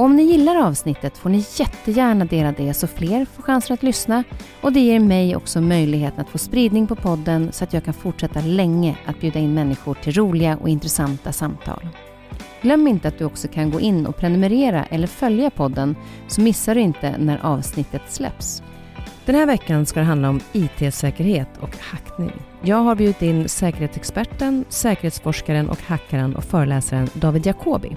Och om ni gillar avsnittet får ni jättegärna dela det så fler får chansen att lyssna och det ger mig också möjligheten att få spridning på podden så att jag kan fortsätta länge att bjuda in människor till roliga och intressanta samtal. Glöm inte att du också kan gå in och prenumerera eller följa podden så missar du inte när avsnittet släpps. Den här veckan ska det handla om IT-säkerhet och hackning. Jag har bjudit in säkerhetsexperten, säkerhetsforskaren och hackaren och föreläsaren David Jacobi.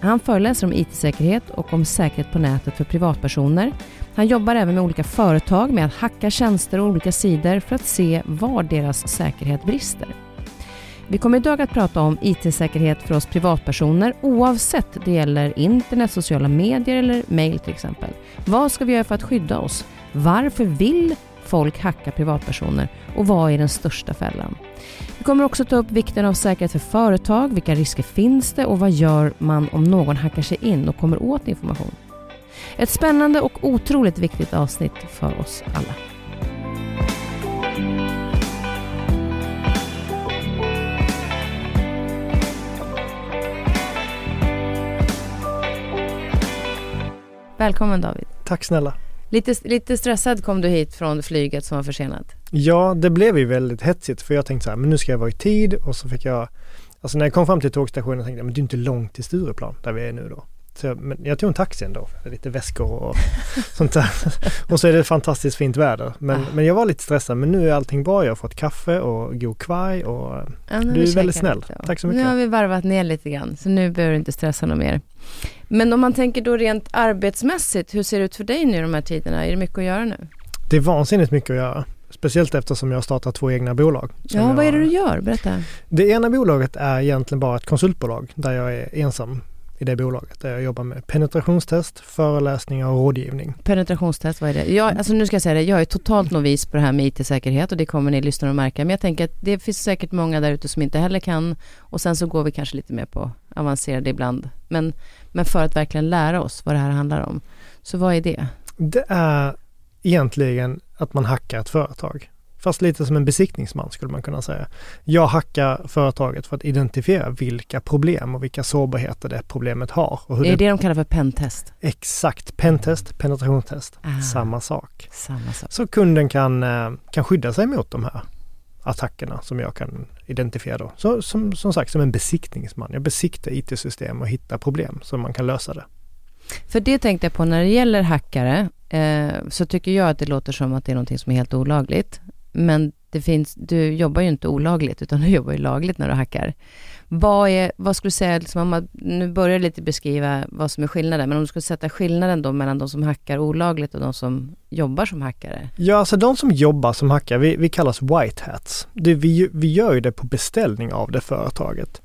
Han föreläser om IT-säkerhet och om säkerhet på nätet för privatpersoner. Han jobbar även med olika företag med att hacka tjänster och olika sidor för att se var deras säkerhet brister. Vi kommer idag att prata om IT-säkerhet för oss privatpersoner oavsett det gäller internet, sociala medier eller mail till exempel. Vad ska vi göra för att skydda oss? Varför vill folk hackar privatpersoner och vad är den största fällan? Vi kommer också ta upp vikten av säkerhet för företag, vilka risker finns det och vad gör man om någon hackar sig in och kommer åt information? Ett spännande och otroligt viktigt avsnitt för oss alla. Välkommen David. Tack snälla. Lite, lite stressad kom du hit från flyget som var försenat. Ja, det blev ju väldigt hetsigt för jag tänkte så här, men nu ska jag vara i tid och så fick jag, alltså när jag kom fram till tågstationen tänkte jag, men det är inte långt till Stureplan där vi är nu då. Så jag, men jag tog en taxi ändå, lite väskor och sånt där. Och så är det fantastiskt fint väder. Men, ah. men jag var lite stressad men nu är allting bra. Jag har fått kaffe och god kvaj och ja, du är väldigt snäll. Tack så mycket. Nu har vi varvat ner lite grann så nu behöver du inte stressa något mer. Men om man tänker då rent arbetsmässigt, hur ser det ut för dig nu i de här tiderna? Är det mycket att göra nu? Det är vansinnigt mycket att göra. Speciellt eftersom jag har startat två egna bolag. Ja, vad är det du gör? Berätta. Det ena bolaget är egentligen bara ett konsultbolag där jag är ensam i det bolaget där jag jobbar med penetrationstest, föreläsningar och rådgivning. Penetrationstest, vad är det? Jag, alltså nu ska jag säga det, jag är totalt novis på det här med IT-säkerhet och det kommer ni lyssnare att märka. Men jag tänker att det finns säkert många där ute som inte heller kan och sen så går vi kanske lite mer på avancerade ibland. Men, men för att verkligen lära oss vad det här handlar om. Så vad är det? Det är egentligen att man hackar ett företag. Fast lite som en besiktningsman skulle man kunna säga. Jag hackar företaget för att identifiera vilka problem och vilka sårbarheter det problemet har. Och hur är det det de kallar för pentest? Exakt, pentest, penetrationstest, ah, samma sak. Samma sak. Så kunden kan, eh, kan skydda sig mot de här attackerna som jag kan identifiera då. Så, som, som sagt, som en besiktningsman. Jag besiktar IT-system och hittar problem så man kan lösa det. För det tänkte jag på när det gäller hackare, eh, så tycker jag att det låter som att det är någonting som är helt olagligt. Men det finns, du jobbar ju inte olagligt utan du jobbar ju lagligt när du hackar. Vad, är, vad skulle du säga, liksom, om man, nu börjar jag lite beskriva vad som är skillnaden, men om du skulle sätta skillnaden då mellan de som hackar olagligt och de som jobbar som hackare? Ja, alltså de som jobbar som hackare, vi, vi kallas white hats. Det, vi, vi gör ju det på beställning av det företaget.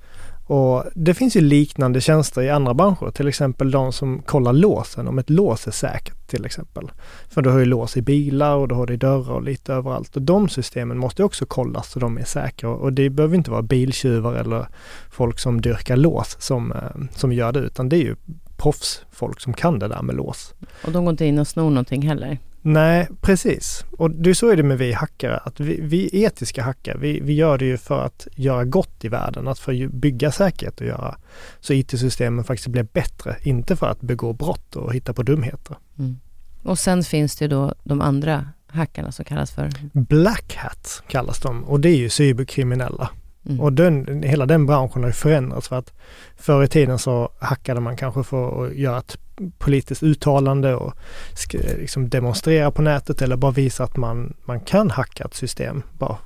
Och det finns ju liknande tjänster i andra branscher, till exempel de som kollar låsen, om ett lås är säkert till exempel. För du har ju lås i bilar och du har det i dörrar och lite överallt. Och de systemen måste också kollas så de är säkra. Och det behöver inte vara biltjuvar eller folk som dyrkar lås som, eh, som gör det, utan det är ju proffsfolk som kan det där med lås. Och de går inte in och snor någonting heller? Nej, precis. Och det så är det med vi hackare, att vi, vi etiska hackare, vi, vi gör det ju för att göra gott i världen, att för att bygga säkerhet och göra så IT-systemen faktiskt blir bättre, inte för att begå brott och hitta på dumheter. Mm. Och sen finns det då de andra hackarna som kallas för? Black Hat kallas de och det är ju cyberkriminella. Mm. Och den, hela den branschen har ju förändrats för att förr i tiden så hackade man kanske för att göra ett politiskt uttalande och liksom demonstrera på nätet eller bara visa att man, man kan hacka ett system bara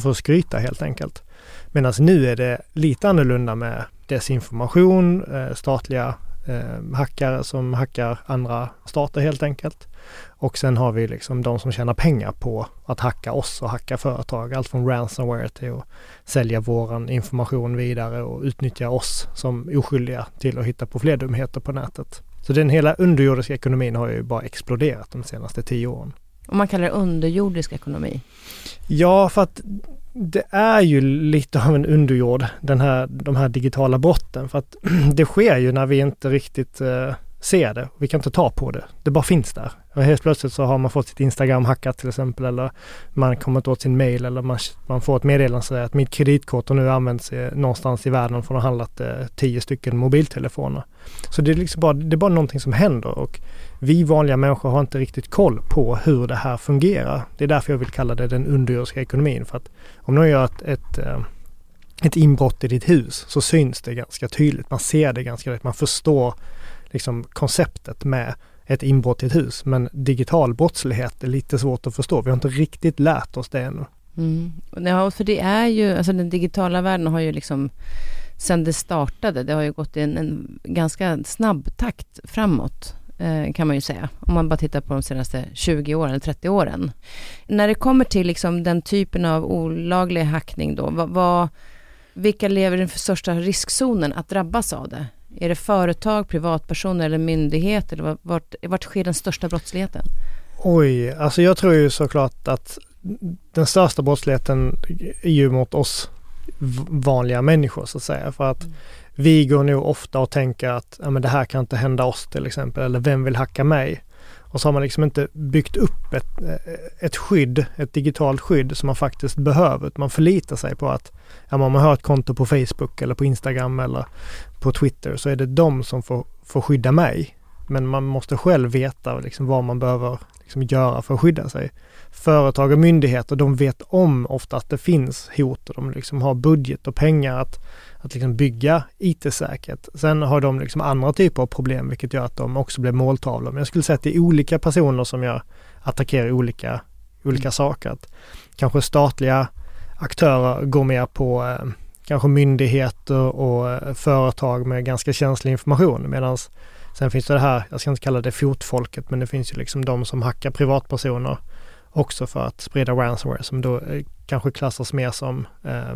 för att skryta helt enkelt. Medan nu är det lite annorlunda med desinformation, eh, statliga eh, hackare som hackar andra stater helt enkelt. Och sen har vi liksom de som tjänar pengar på att hacka oss och hacka företag. Allt från ransomware till att sälja våran information vidare och utnyttja oss som oskyldiga till att hitta på fler dumheter på nätet. Så den hela underjordiska ekonomin har ju bara exploderat de senaste tio åren. Och man kallar det underjordisk ekonomi? Ja, för att det är ju lite av en underjord, den här, de här digitala brotten. För att det sker ju när vi inte riktigt eh, ser det. Vi kan inte ta på det. Det bara finns där. Och helt plötsligt så har man fått sitt Instagram hackat till exempel eller man kommer inte åt sin mail eller man, man får ett meddelande som säger att mitt kreditkort har nu använts i, någonstans i världen för att ha handlat eh, tio stycken mobiltelefoner. Så det är liksom bara, det är bara någonting som händer och vi vanliga människor har inte riktigt koll på hur det här fungerar. Det är därför jag vill kalla det den underjordiska ekonomin. För att om någon gör ett, ett eh, ett inbrott i ditt hus så syns det ganska tydligt. Man ser det ganska tydligt. Man förstår liksom konceptet med ett inbrott i ett hus. Men digital brottslighet är lite svårt att förstå. Vi har inte riktigt lärt oss det ännu. Mm. Ja, för det är ju, alltså den digitala världen har ju liksom sen det startade, det har ju gått i en, en ganska snabb takt framåt eh, kan man ju säga. Om man bara tittar på de senaste 20 åren, eller 30 åren. När det kommer till liksom den typen av olaglig hackning då, vad, vad, vilka lever i den största riskzonen att drabbas av det? Är det företag, privatpersoner eller myndigheter? Eller vart, vart sker den största brottsligheten? Oj, alltså jag tror ju såklart att den största brottsligheten är ju mot oss vanliga människor så att säga. För att mm. vi går nog ofta och tänker att ja, men det här kan inte hända oss till exempel. Eller vem vill hacka mig? Och så har man liksom inte byggt upp ett, ett skydd, ett digitalt skydd som man faktiskt behöver. Man förlitar sig på att ja, man har ett konto på Facebook eller på Instagram eller på Twitter så är det de som får, får skydda mig. Men man måste själv veta liksom vad man behöver liksom göra för att skydda sig. Företag och myndigheter de vet om ofta att det finns hot och de liksom har budget och pengar att, att liksom bygga IT-säkerhet. Sen har de liksom andra typer av problem vilket gör att de också blir måltavlor. Men jag skulle säga att det är olika personer som gör attackerar olika, olika mm. saker. Att kanske statliga aktörer går mer på eh, kanske myndigheter och företag med ganska känslig information medan sen finns det det här, jag ska inte kalla det fotfolket, men det finns ju liksom de som hackar privatpersoner också för att sprida ransomware som då eh, kanske klassas mer som eh,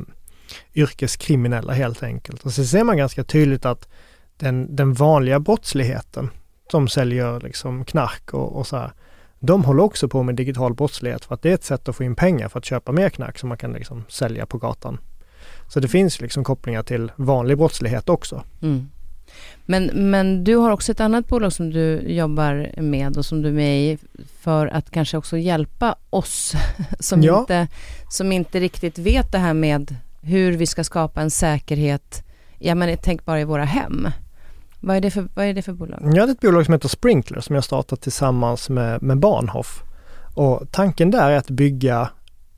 yrkeskriminella helt enkelt. Och så ser man ganska tydligt att den, den vanliga brottsligheten som säljer liksom knark och, och så här, de håller också på med digital brottslighet för att det är ett sätt att få in pengar för att köpa mer knark som man kan liksom sälja på gatan. Så det finns liksom kopplingar till vanlig brottslighet också. Mm. Men, men du har också ett annat bolag som du jobbar med och som du är med i för att kanske också hjälpa oss som, ja. inte, som inte riktigt vet det här med hur vi ska skapa en säkerhet, ja men tänk bara i våra hem. Vad är det för, vad är det för bolag? Ja, det är ett bolag som heter Sprinkler som jag startat tillsammans med, med Bahnhof. Och tanken där är att bygga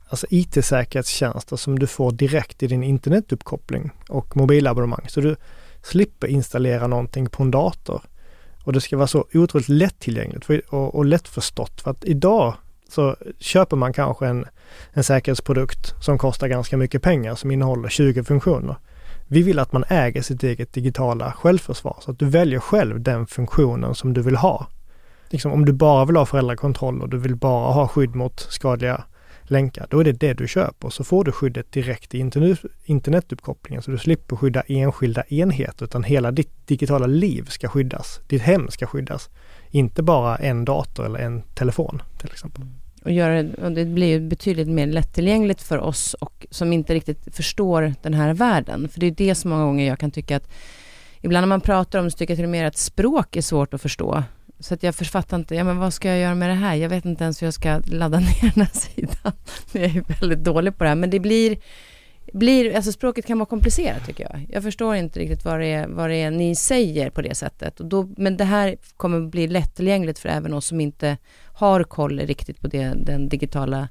alltså IT-säkerhetstjänster som du får direkt i din internetuppkoppling och mobilabonnemang. Så du slipper installera någonting på en dator. Och det ska vara så otroligt lättillgängligt för, och, och lättförstått. För att idag så köper man kanske en, en säkerhetsprodukt som kostar ganska mycket pengar som innehåller 20 funktioner. Vi vill att man äger sitt eget digitala självförsvar så att du väljer själv den funktionen som du vill ha. Liksom om du bara vill ha föräldrakontroll och du vill bara ha skydd mot skadliga länkar, då är det det du köper. Så får du skyddet direkt i internetuppkopplingen så du slipper skydda enskilda enheter utan hela ditt digitala liv ska skyddas. Ditt hem ska skyddas. Inte bara en dator eller en telefon till exempel. Och, göra, och det blir ju betydligt mer lättillgängligt för oss och som inte riktigt förstår den här världen. För det är det som många gånger jag kan tycka att ibland när man pratar om det så tycker jag till och med att språk är svårt att förstå. Så att jag författar inte, ja men vad ska jag göra med det här? Jag vet inte ens hur jag ska ladda ner den här sidan. Jag är väldigt dålig på det här, men det blir, blir alltså språket kan vara komplicerat tycker jag. Jag förstår inte riktigt vad det är, vad det är ni säger på det sättet. Och då, men det här kommer bli lättillgängligt för även oss som inte har koll riktigt på det, den digitala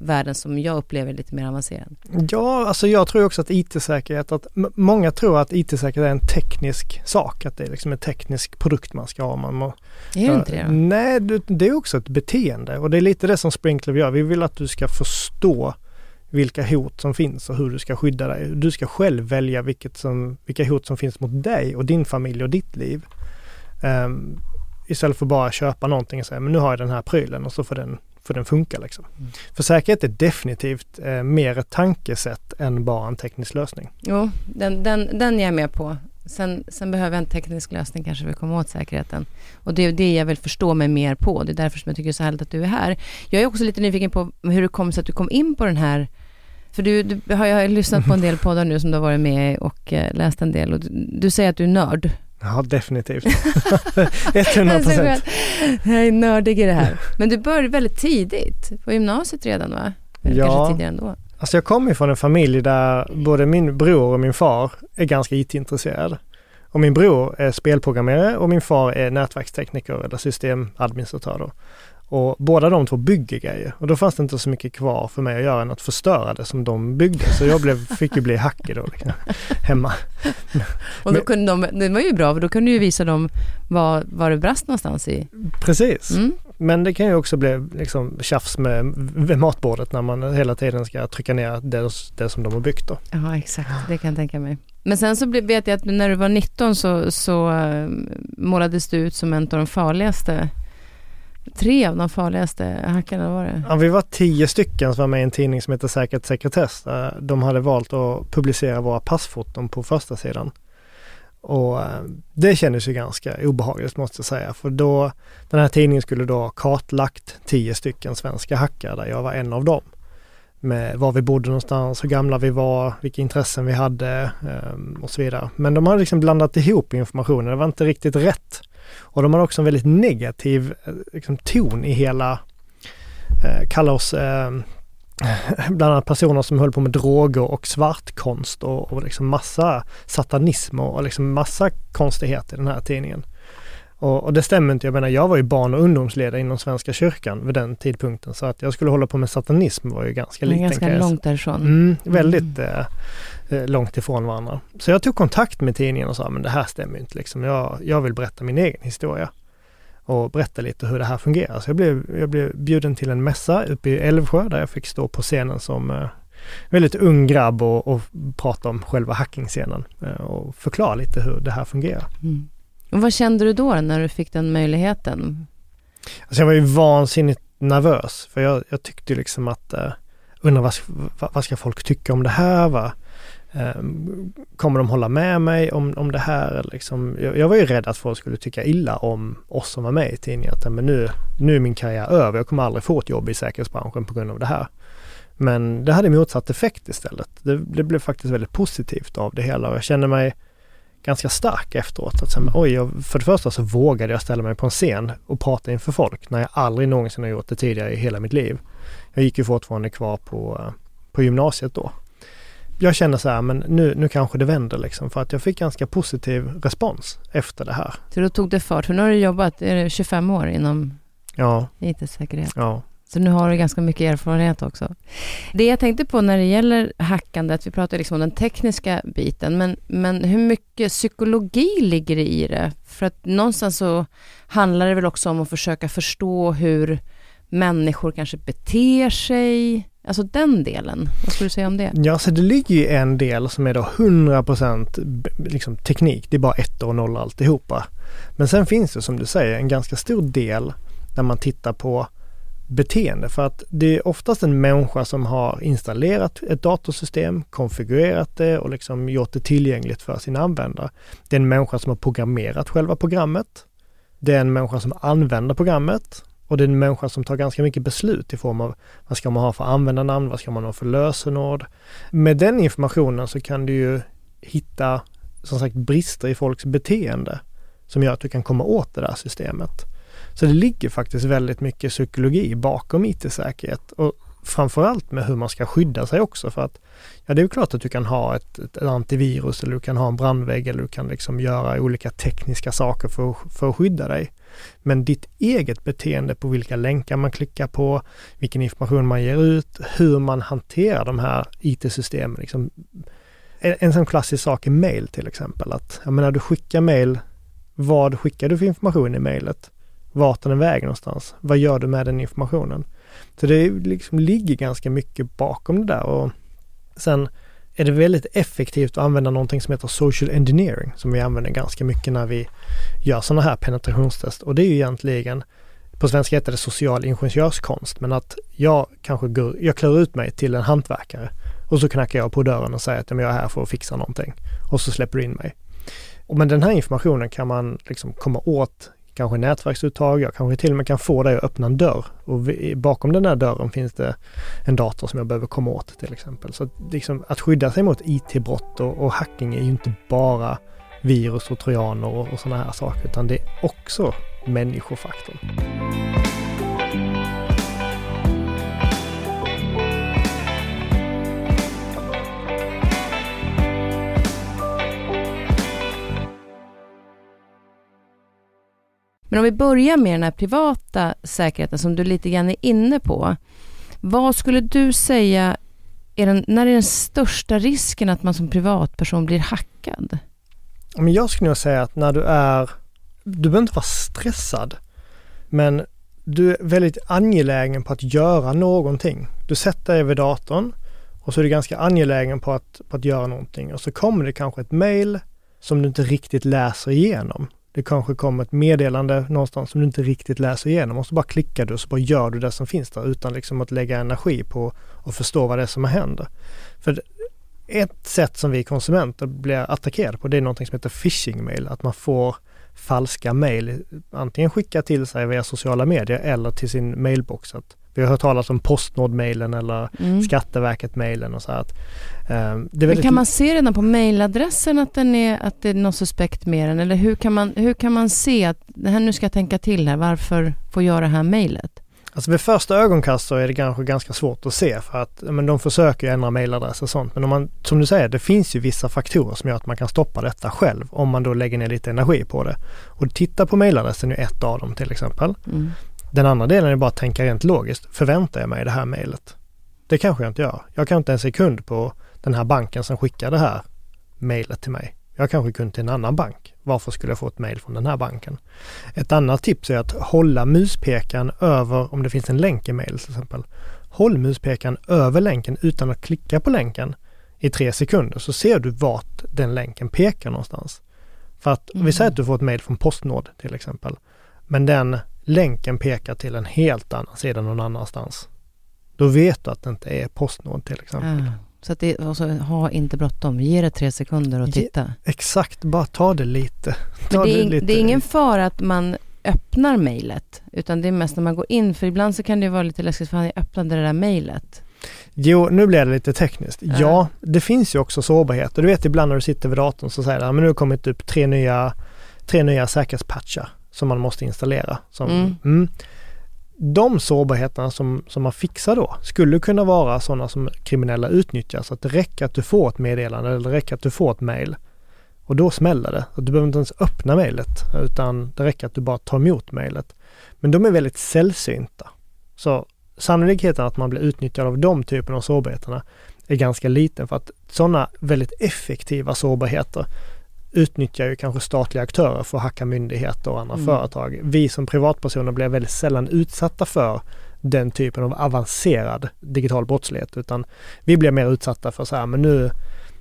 världen som jag upplever lite mer avancerad. Ja, alltså jag tror också att IT-säkerhet, att många tror att IT-säkerhet är en teknisk sak, att det är liksom en teknisk produkt man ska ha. Man må, är det inte det då? Nej, det är också ett beteende och det är lite det som Sprinkler gör. Vi vill att du ska förstå vilka hot som finns och hur du ska skydda dig. Du ska själv välja vilket som, vilka hot som finns mot dig och din familj och ditt liv. Um, istället för bara köpa någonting och säga, men nu har jag den här prylen och så får den för den funkar liksom. Mm. För säkerhet är definitivt eh, mer ett tankesätt än bara en teknisk lösning. Jo, den, den, den är jag med på. Sen, sen behöver jag en teknisk lösning kanske för att komma åt säkerheten. Och det är det jag vill förstå mig mer på. Det är därför som jag tycker det är så härligt att du är här. Jag är också lite nyfiken på hur det kom sig att du kom in på den här för du, du har, jag har lyssnat på en del poddar nu som du har varit med i och eh, läst en del och du, du säger att du är nörd. Ja, definitivt. 100 procent. Jag är nördig i det här. Men du började väldigt tidigt, på gymnasiet redan va? Eller ja. Kanske tidigare ändå? Alltså jag kommer från en familj där både min bror och min far är ganska IT-intresserade. Och min bror är spelprogrammerare och min far är nätverkstekniker eller systemadministratör. Och båda de två bygger grejer och då fanns det inte så mycket kvar för mig att göra än att förstöra det som de byggde. Så jag blev, fick ju bli hackig då liksom, hemma. och då kunde de, det var ju bra för då kunde du ju visa dem vad, vad det brast någonstans i. Precis. Mm. Men det kan ju också bli liksom tjafs med, med matbordet när man hela tiden ska trycka ner det, det som de har byggt då. Ja exakt, det kan jag tänka mig. Men sen så vet jag att när du var 19 så, så eh, målades du ut som en av de farligaste tre av de farligaste hackarna var det? Ja, vi var tio stycken som var med i en tidning som heter Säkert Sekretess. De hade valt att publicera våra passfoton på första sidan. Och eh, det kändes ju ganska obehagligt måste jag säga, för då den här tidningen skulle då ha kartlagt tio stycken svenska hackare där jag var en av dem. Med var vi bodde någonstans, hur gamla vi var, vilka intressen vi hade ehm, och så vidare. Men de hade liksom blandat ihop informationen, det var inte riktigt rätt. Och de har också en väldigt negativ eh, liksom, ton i hela, eh, kallar oss eh, bland annat personer som höll på med droger och svartkonst och, och liksom massa satanism och, och liksom massa konstigheter i den här tidningen. Och, och, det stämmer inte. Jag menar, jag var ju barn och ungdomsledare inom Svenska kyrkan vid den tidpunkten. Så att jag skulle hålla på med satanism var ju ganska liten. Ganska långt därifrån. Mm, väldigt mm. Eh, långt ifrån varandra. Så jag tog kontakt med tidningen och sa, men det här stämmer inte liksom. Jag, jag vill berätta min egen historia och berätta lite hur det här fungerar. Så jag blev, jag blev bjuden till en mässa uppe i Älvsjö där jag fick stå på scenen som eh, väldigt ung grabb och, och prata om själva hackingscenen eh, och förklara lite hur det här fungerar. Mm. Och vad kände du då när du fick den möjligheten? Alltså jag var ju vansinnigt nervös för jag, jag tyckte liksom att eh, undrar vad, vad ska folk tycka om det här? Va? Ehm, kommer de hålla med mig om, om det här? Liksom, jag, jag, var ju rädd att folk skulle tycka illa om oss som var med i tidningen. Att, men nu, nu är min karriär över, jag kommer aldrig få ett jobb i säkerhetsbranschen på grund av det här. Men det hade motsatt effekt istället. Det, det blev faktiskt väldigt positivt av det hela och jag kände mig ganska stark efteråt. Att säga, oj, jag, för det första så vågade jag ställa mig på en scen och prata inför folk när jag aldrig någonsin har gjort det tidigare i hela mitt liv. Jag gick ju fortfarande kvar på, på gymnasiet då. Jag kände så här, men nu, nu kanske det vänder liksom för att jag fick ganska positiv respons efter det här. Så då tog det fart. Nu har du jobbat, är det 25 år inom ja. IT-säkerhet? Ja. Så nu har du ganska mycket erfarenhet också. Det jag tänkte på när det gäller hackandet, vi pratar liksom om den tekniska biten, men, men hur mycket psykologi ligger det i det? För att någonstans så handlar det väl också om att försöka förstå hur människor kanske beter sig, alltså den delen. Vad skulle du säga om det? Ja, så det ligger ju en del som är då 100% liksom teknik, det är bara ett och noll alltihopa. Men sen finns det som du säger en ganska stor del när man tittar på beteende för att det är oftast en människa som har installerat ett datorsystem, konfigurerat det och liksom gjort det tillgängligt för sina användare. Det är en människa som har programmerat själva programmet. Det är en människa som använder programmet och det är en människa som tar ganska mycket beslut i form av vad ska man ha för användarnamn, vad ska man ha för lösenord. Med den informationen så kan du ju hitta som sagt brister i folks beteende som gör att du kan komma åt det där systemet. Så det ligger faktiskt väldigt mycket psykologi bakom IT-säkerhet och framförallt med hur man ska skydda sig också för att ja, det är ju klart att du kan ha ett, ett antivirus eller du kan ha en brandvägg eller du kan liksom göra olika tekniska saker för, för att skydda dig. Men ditt eget beteende på vilka länkar man klickar på, vilken information man ger ut, hur man hanterar de här IT-systemen. Liksom, en sån klassisk sak är mail till exempel. Att, jag menar, du skickar mail, vad skickar du för information i mailet? Vart är den vägen någonstans? Vad gör du med den informationen? Så det liksom ligger ganska mycket bakom det där och sen är det väldigt effektivt att använda någonting som heter social engineering som vi använder ganska mycket när vi gör sådana här penetrationstest och det är ju egentligen på svenska heter det social ingenjörskonst men att jag kanske går, jag klär ut mig till en hantverkare och så knackar jag på dörren och säger att jag är här för att fixa någonting och så släpper du in mig. Och men den här informationen kan man liksom komma åt kanske nätverksuttag, jag kanske till och med kan få dig att öppna en dörr och vi, bakom den här dörren finns det en dator som jag behöver komma åt till exempel. Så att, liksom, att skydda sig mot IT-brott och, och, hacking är ju inte bara virus och trojaner och, och sådana här saker utan det är också människofaktorn. Men om vi börjar med den här privata säkerheten som du lite grann är inne på. Vad skulle du säga är den, när är den största risken att man som privatperson blir hackad? Men jag skulle nog säga att när du är, du behöver inte vara stressad, men du är väldigt angelägen på att göra någonting. Du sätter dig vid datorn och så är du ganska angelägen på att, på att göra någonting och så kommer det kanske ett mail som du inte riktigt läser igenom. Det kanske kommer ett meddelande någonstans som du inte riktigt läser igenom och så bara klickar du och så bara gör du det som finns där utan liksom att lägga energi på att förstå vad det är som händer. För ett sätt som vi konsumenter blir attackerade på det är någonting som heter phishing-mail, att man får falska mail antingen skicka till sig via sociala medier eller till sin mailbox. Att vi har hört talas om Postnord-mailen eller mm. Skatteverket-mailen och så här. Att, um, det väldigt... kan man se redan på mailadressen att, den är, att det är något suspekt med den? Eller hur kan man, hur kan man se att det här, nu ska jag tänka till här, varför får jag det här mejlet? Alltså vid första ögonkast så är det kanske ganska svårt att se för att men de försöker ändra mailadress och sånt. Men om man, som du säger, det finns ju vissa faktorer som gör att man kan stoppa detta själv om man då lägger ner lite energi på det. Och titta på mailadressen är ett av dem till exempel. Mm. Den andra delen är bara att tänka rent logiskt. Förväntar jag mig det här mejlet? Det kanske jag inte gör. Jag kan inte en sekund på den här banken som skickar det här mejlet till mig. Jag kanske kund till en annan bank. Varför skulle jag få ett mejl från den här banken? Ett annat tips är att hålla muspekaren över, om det finns en länk i mejl till exempel. Håll muspekaren över länken utan att klicka på länken i tre sekunder så ser du vart den länken pekar någonstans. För att mm. vi säger att du får ett mejl från Postnord till exempel. Men den länken pekar till en helt annan sida någon annanstans. Då vet du att det inte är Postnord till exempel. Ja, så att det, alltså, ha inte bråttom, ge det tre sekunder och titta. Ge, exakt, bara ta det lite. Ta det, är, det, lite. det är ingen fara att man öppnar mejlet, utan det är mest när man går in, för ibland så kan det vara lite läskigt, för jag öppnade det där mejlet. Jo, nu blir det lite tekniskt. Ja. ja. det finns ju också sårbarheter. Du vet ibland när du sitter vid datorn så säger det, men nu har det kommit upp tre nya, tre nya säkerhetspatchar som man måste installera. Som, mm. Mm, de sårbarheterna som, som man fixar då skulle kunna vara sådana som kriminella utnyttjar. Så att det räcker att du får ett meddelande eller det räcker att du får ett mail. Och då smäller det. Och du behöver inte ens öppna mejlet utan det räcker att du bara tar emot mejlet. Men de är väldigt sällsynta. Så sannolikheten att man blir utnyttjad av de typerna av sårbarheterna är ganska liten för att sådana väldigt effektiva sårbarheter utnyttjar ju kanske statliga aktörer för att hacka myndigheter och andra mm. företag. Vi som privatpersoner blir väldigt sällan utsatta för den typen av avancerad digital brottslighet utan vi blir mer utsatta för så här, men nu,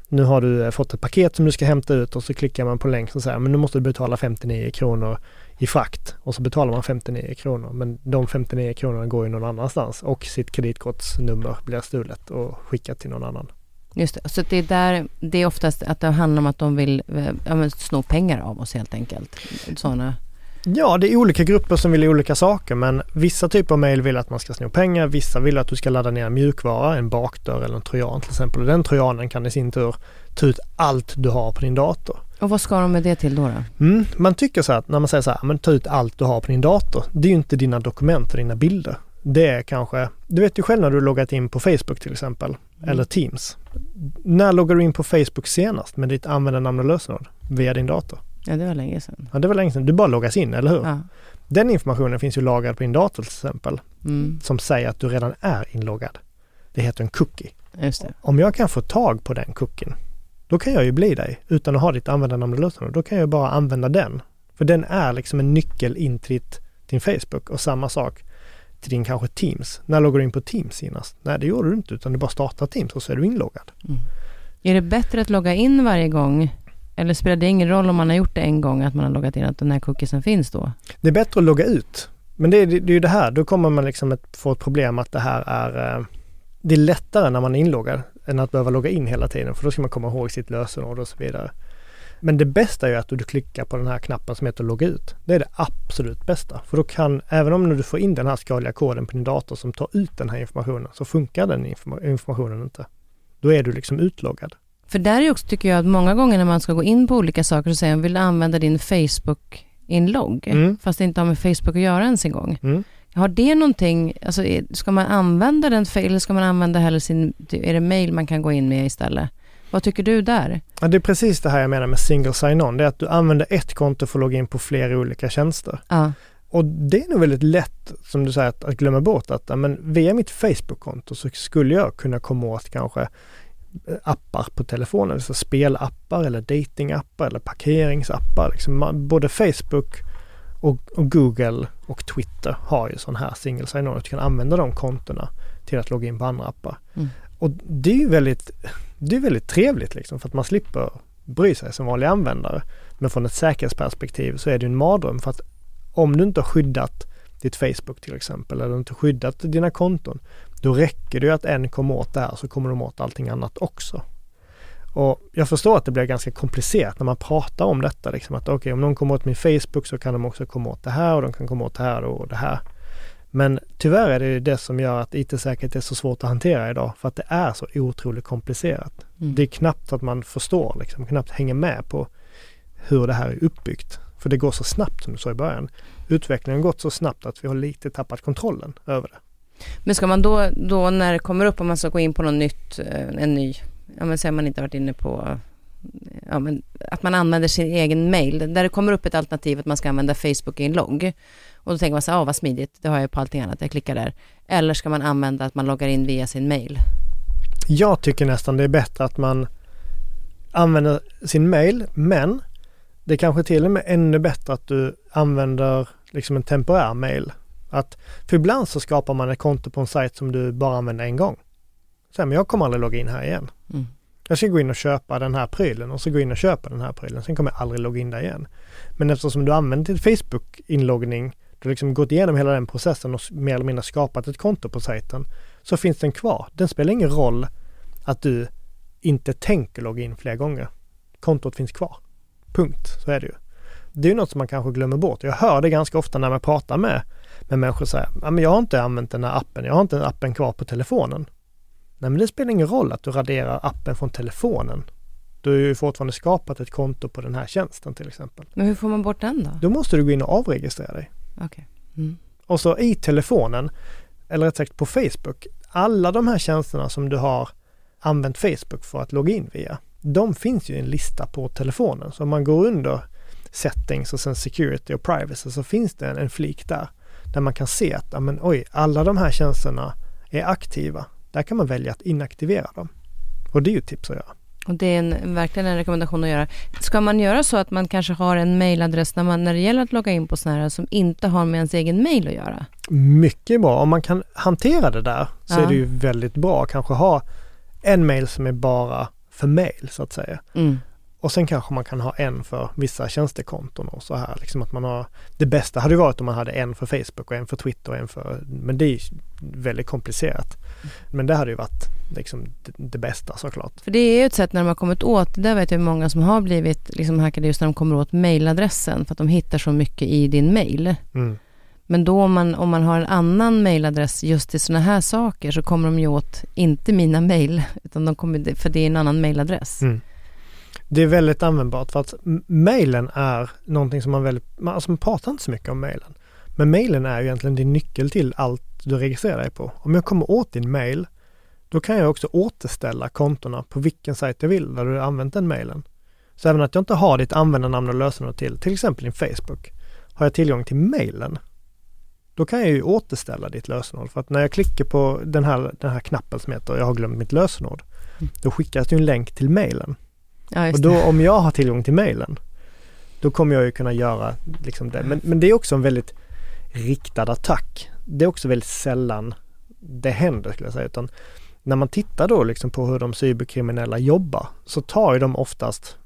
nu har du fått ett paket som du ska hämta ut och så klickar man på länk som säger men nu måste du betala 59 kronor i frakt och så betalar man 59 kronor men de 59 kronorna går ju någon annanstans och sitt kreditkortsnummer blir stulet och skickat till någon annan. Just det, så det är där, det är oftast att det handlar om att de vill eh, ja, sno pengar av oss helt enkelt. Sådana. Ja, det är olika grupper som vill olika saker men vissa typer av mejl vill att man ska sno pengar, vissa vill att du ska ladda ner mjukvara, en bakdörr eller en trojan till exempel. Och den trojanen kan i sin tur ta ut allt du har på din dator. Och vad ska de med det till då? då? Mm, man tycker så att när man säger så här, men ta ut allt du har på din dator. Det är ju inte dina dokument och dina bilder. Det är kanske, du vet ju själv när du loggat in på Facebook till exempel. Eller Teams. När loggar du in på Facebook senast med ditt användarnamn och lösenord via din dator? Ja, det var länge sedan. Ja, det var länge sedan. Du bara loggas in, eller hur? Ja. Den informationen finns ju lagrad på din dator till exempel, Mm, som säger att du redan är inloggad. Det heter en cookie. just det. Om jag kan få tag på den cookien, då kan jag ju bli dig utan att ha ditt användarnamn och lösenord. Då kan jag bara använda den. För den är liksom en nyckel in till ditt, din Facebook och samma sak till din kanske Teams. När loggar du in på Teams senast? Nej, det gjorde du inte utan du bara startar Teams och så är du inloggad. Är det bättre att logga in varje gång? Eller spelar det ingen roll om man har gjort det en gång, att man har loggat in, att den här cookiesen finns då? Det är bättre att logga ut. Men det är, det är ju det här, då kommer man liksom ett, få ett problem att det här är... Eh, det är lättare när man är inloggad än att behöva logga in hela tiden för då ska man komma ihåg sitt lösenord och så vidare. Men det bästa är ju att du klickar på den här knappen som heter logga ut. Det är det absolut bästa. För då kan, även om du får in den här skadliga koden på din dator som tar ut den här informationen, så funkar den informa- informationen inte. Då är du liksom utloggad. För där är också, tycker jag, att många gånger när man ska gå in på olika saker så säger man, vill du använda din Facebook-inlogg? Mm. Fast det inte har med Facebook att göra ens en gång. Mm. Har det någonting, alltså ska man använda den, eller ska man använda hellre sin, är det mail man kan gå in med istället? Vad tycker du där? Ja, det är precis det här jag menar med single sign-on. Det är att du använder ett konto för att logga in på flera olika tjänster. Ja, Och det är nog väldigt lätt, som du säger, att, att glömma bort att men via mitt Facebook-konto så skulle jag kunna komma åt kanske eh, appar på telefonen, alltså spelappar eller datingappar eller parkeringsappar. Liksom både Facebook och, och Google och Twitter har ju sån här single sign-on. att Du kan använda de kontona till att logga in på andra appar. Mm. Och det är ju väldigt, det är väldigt trevligt liksom för att man slipper bry sig som vanlig användare. Men från ett säkerhetsperspektiv så är det ju en mardröm för att om du inte har skyddat ditt Facebook till exempel eller inte skyddat dina konton, då räcker det ju att en kommer åt det här så kommer de åt allting annat också. Och jag förstår att det blir ganska komplicerat när man pratar om detta. Liksom att okej, om någon kommer åt min Facebook så kan de också komma åt det här och de kan komma åt det här och det här. Men tyvärr är det ju det som gör att IT-säkerhet är så svårt att hantera idag för att det är så otroligt komplicerat. mm. Det är knappt att man förstår, liksom, knappt hänger med på hur det här är uppbyggt. För det går så snabbt som du sa i början. Utvecklingen har gått så snabbt att vi har lite tappat kontrollen över det. Men ska man då, då när det kommer upp, om man ska gå in på något nytt, eh, en ny, ja men säg man inte varit inne på, ja men att man använder sin egen mail, där det kommer upp ett alternativ att man ska använda Facebook-inlogg. Och då tänker man så här, ah, vad smidigt, det har jag på allting annat, jag klickar där. Eller ska man använda att man loggar in via sin mail? Jag tycker nästan det är bättre att man använder sin mail, men det är kanske till och med ännu bättre att du använder liksom en temporär mail. Att, för ibland så skapar man ett konto på en sajt som du bara använder en gång. Så här, men jag kommer aldrig logga in här igen. Mm. Jag ska gå in och köpa den här prylen och så gå in och köpa den här prylen. Sen kommer jag aldrig logga in där igen. Men eftersom du använder ditt Facebook-inloggning, du har liksom gått igenom hela den processen och mer eller mindre skapat ett konto på sajten, så finns den kvar. Den spelar ingen roll att du inte tänker logga in fler gånger. Kontot finns kvar. Punkt, så är det ju. Det är något som man kanske glömmer bort. Jag hör det ganska ofta när man pratar med, med människor säga, ja, men jag har inte använt den här appen, jag har inte appen kvar på telefonen. Nej men det spelar ingen roll att du raderar appen från telefonen. Du har ju fortfarande skapat ett konto på den här tjänsten till exempel. Men hur får man bort den då? Då måste du gå in och avregistrera dig. Okay. Mm. Och så i telefonen, eller rätt sagt på Facebook, alla de här tjänsterna som du har använt Facebook för att logga in via, de finns ju i en lista på telefonen. Så om man går under settings och sen security och privacy så finns det en, en flik där, där man kan se att, men, oj, alla de här tjänsterna är aktiva. Där kan man välja att inaktivera dem. Och det är ju ett tips att göra. Och det är en, verkligen en rekommendation att göra. Ska man göra så att man kanske har en mailadress när, man, när det gäller att logga in på sådana här som inte har med ens egen mail att göra? Mycket bra. Om man kan hantera det där så Ja. är det ju väldigt bra. Kanske ha en mail som är bara för mail så att säga. Mm. Och sen kanske man kan ha en för vissa tjänstekonton och så här. Liksom att man har, det bästa hade varit om man hade en för Facebook och en för Twitter och en för, men det är väldigt komplicerat. Men det hade ju varit liksom det, det bästa såklart. För det är ju ett sätt när de har kommit åt, där vet jag många som har blivit liksom hackade just när de kommer åt mailadressen för att de hittar så mycket i din mail. Mm. Men då om man, om man har en annan mailadress just till sådana här saker så kommer de ju åt, inte mina mail, utan de kommer, för det är en annan mailadress. Mm. Det är väldigt användbart för att mejlen är någonting som man väldigt, man, alltså man pratar inte så mycket om mejlen. Men mejlen är ju egentligen din nyckel till allt du registrerar dig på. Om jag kommer åt din mejl, då kan jag också återställa kontona på vilken sajt jag vill där du använt den mejlen. Så även att jag inte har ditt användarnamn och lösenord till, till exempel din Facebook, har jag tillgång till mejlen, då kan jag ju återställa ditt lösenord. För att när jag klickar på den här, den här knappen som heter jag har glömt mitt lösenord, mm. då skickas det en länk till mejlen. Ja, och då om jag har tillgång till mejlen, då kommer jag ju kunna göra liksom det. Men, men det är också en väldigt riktad attack. Det är också väldigt sällan det händer skulle jag säga. Utan när man tittar då liksom på hur de cyberkriminella jobbar så tar ju de oftast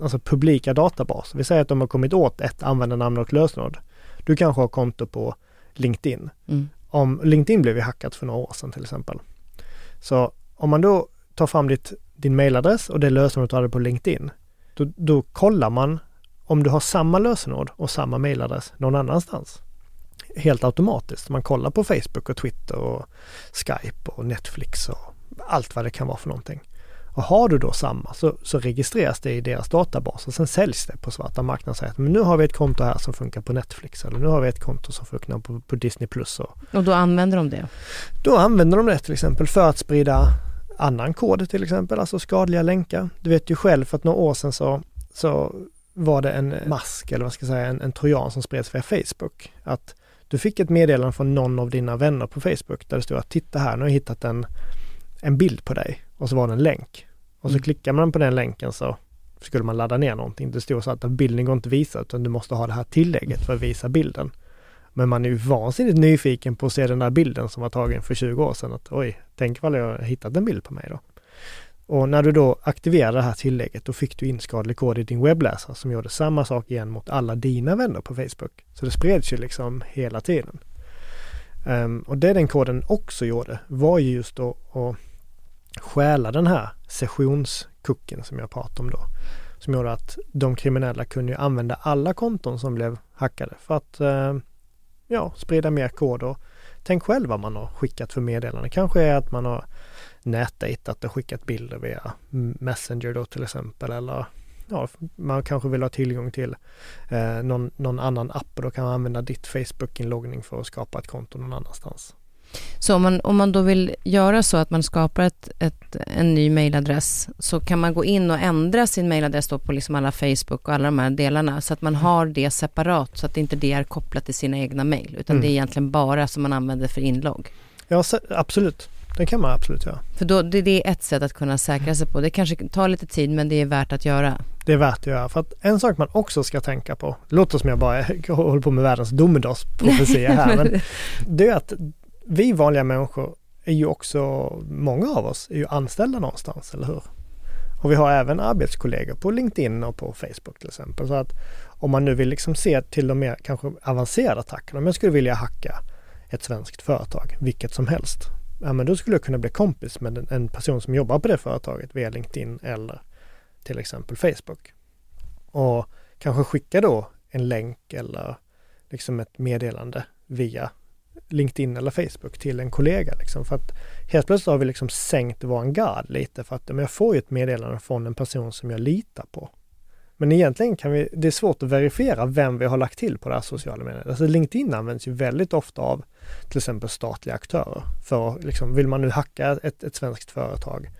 alltså publika databaser. Vi säger att de har kommit åt ett användarnamn och lösenord. Du kanske har konto på LinkedIn. Mm. Om LinkedIn blev ju hackat för några år sedan till exempel. Så om man då tar fram ditt, din mailadress och det lösenord du hade på LinkedIn, då, då kollar man om du har samma lösenord och samma mailadress någon annanstans. Helt automatiskt. Man kollar på Facebook och Twitter och Skype och Netflix och allt vad det kan vara för någonting. Och har du då samma så, så registreras det i deras databas och sen säljs det på svarta marknaden. Säger att men nu har vi ett konto här som funkar på Netflix eller nu har vi ett konto som funkar på, på Disney+. Plus. Och, och då använder de det? Då använder de det till exempel för att sprida annan kod till exempel, alltså skadliga länkar. Du vet ju själv för att några år sedan så, så var det en mask eller vad ska jag säga, en, en trojan som spreds via Facebook. Att du fick ett meddelande från någon av dina vänner på Facebook där det stod att titta här, nu har jag hittat en, en bild på dig och så var det en länk. Och så mm. klickar man på den länken så skulle man ladda ner någonting. Det stod så att bilden går inte att visa utan du måste ha det här tillägget för att visa bilden. Men man är ju vansinnigt nyfiken på att se den där bilden som var tagen för 20 år sedan. Att oj, tänk vad jag har hittat en bild på mig då. Och när du då aktiverade det här tillägget, då fick du in skadlig kod i din webbläsare som gjorde samma sak igen mot alla dina vänner på Facebook. Så det spreds ju liksom hela tiden. Um, och det den koden också gjorde var ju just då att stjäla den här sessionskucken som jag pratade om då. Som gjorde att de kriminella kunde använda alla konton som blev hackade för att uh, ja, sprida mer kod och tänk själv vad man har skickat för meddelande. Kanske är att man har nätdejtat och skickat bilder via Messenger då till exempel eller ja, man kanske vill ha tillgång till eh, någon, någon annan app och då kan man använda ditt Facebook-inloggning för att skapa ett konto någon annanstans. Så om man, om man då vill göra så att man skapar ett, ett, en ny mailadress så kan man gå in och ändra sin mailadress då på liksom alla Facebook och alla de här delarna så att man mm. har det separat så att inte det är kopplat till sina egna mail utan mm. det är egentligen bara som man använder för inlogg. Ja, absolut. Det kan man absolut göra. För då, det, det, är ett sätt att kunna säkra sig på. Det kanske tar lite tid men det är värt att göra. Det är värt att göra. För att en sak man också ska tänka på, det låter som jag bara håller på med världens domedagsprofetia här, men det är att vi vanliga människor är ju också, många av oss är ju anställda någonstans, eller hur? Och vi har även arbetskollegor på LinkedIn och på Facebook till exempel. Så att om man nu vill liksom se till de mer kanske avancerade attackerna, om jag skulle vilja hacka ett svenskt företag, vilket som helst, ja men då skulle jag kunna bli kompis med en person som jobbar på det företaget via LinkedIn eller till exempel Facebook. Och kanske skicka då en länk eller liksom ett meddelande via LinkedIn eller Facebook till en kollega. Liksom, för att helt plötsligt har vi liksom sänkt vår gard lite för att men jag får ju ett meddelande från en person som jag litar på. Men egentligen kan vi, det är svårt att verifiera vem vi har lagt till på det här sociala medier. Alltså LinkedIn används ju väldigt ofta av till exempel statliga aktörer. För liksom, vill man nu hacka ett, ett svenskt företag,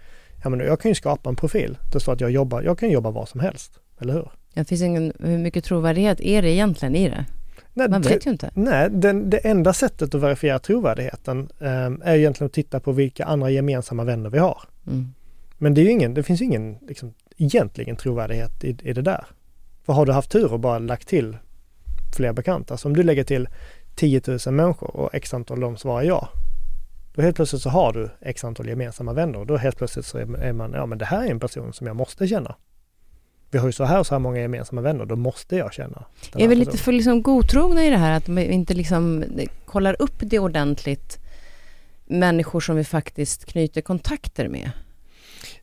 ja men jag kan ju skapa en profil. Det står att jag jobbar, jag kan jobba var som helst, eller hur? Det finns ingen, hur mycket trovärdighet är det egentligen i det? Nej, Man vet ju inte. Nej, den, det enda sättet att verifiera trovärdigheten eh, är egentligen att titta på vilka andra gemensamma vänner vi har. Mm. Men det, är ingen, det finns ingen liksom, egentligen trovärdighet i, i det där. För har du haft tur och bara lagt till fler bekanta, så om du lägger till 10 000 människor och x antal av dem svarar ja, då helt plötsligt så har du x antal gemensamma vänner och då helt plötsligt så är man, ja men det här är en person som jag måste känna. Vi har ju så här och så här många gemensamma vänner, då måste jag känna. Är vi lite för liksom godtrogna i det här, att vi inte liksom kollar upp det ordentligt, människor som vi faktiskt knyter kontakter med?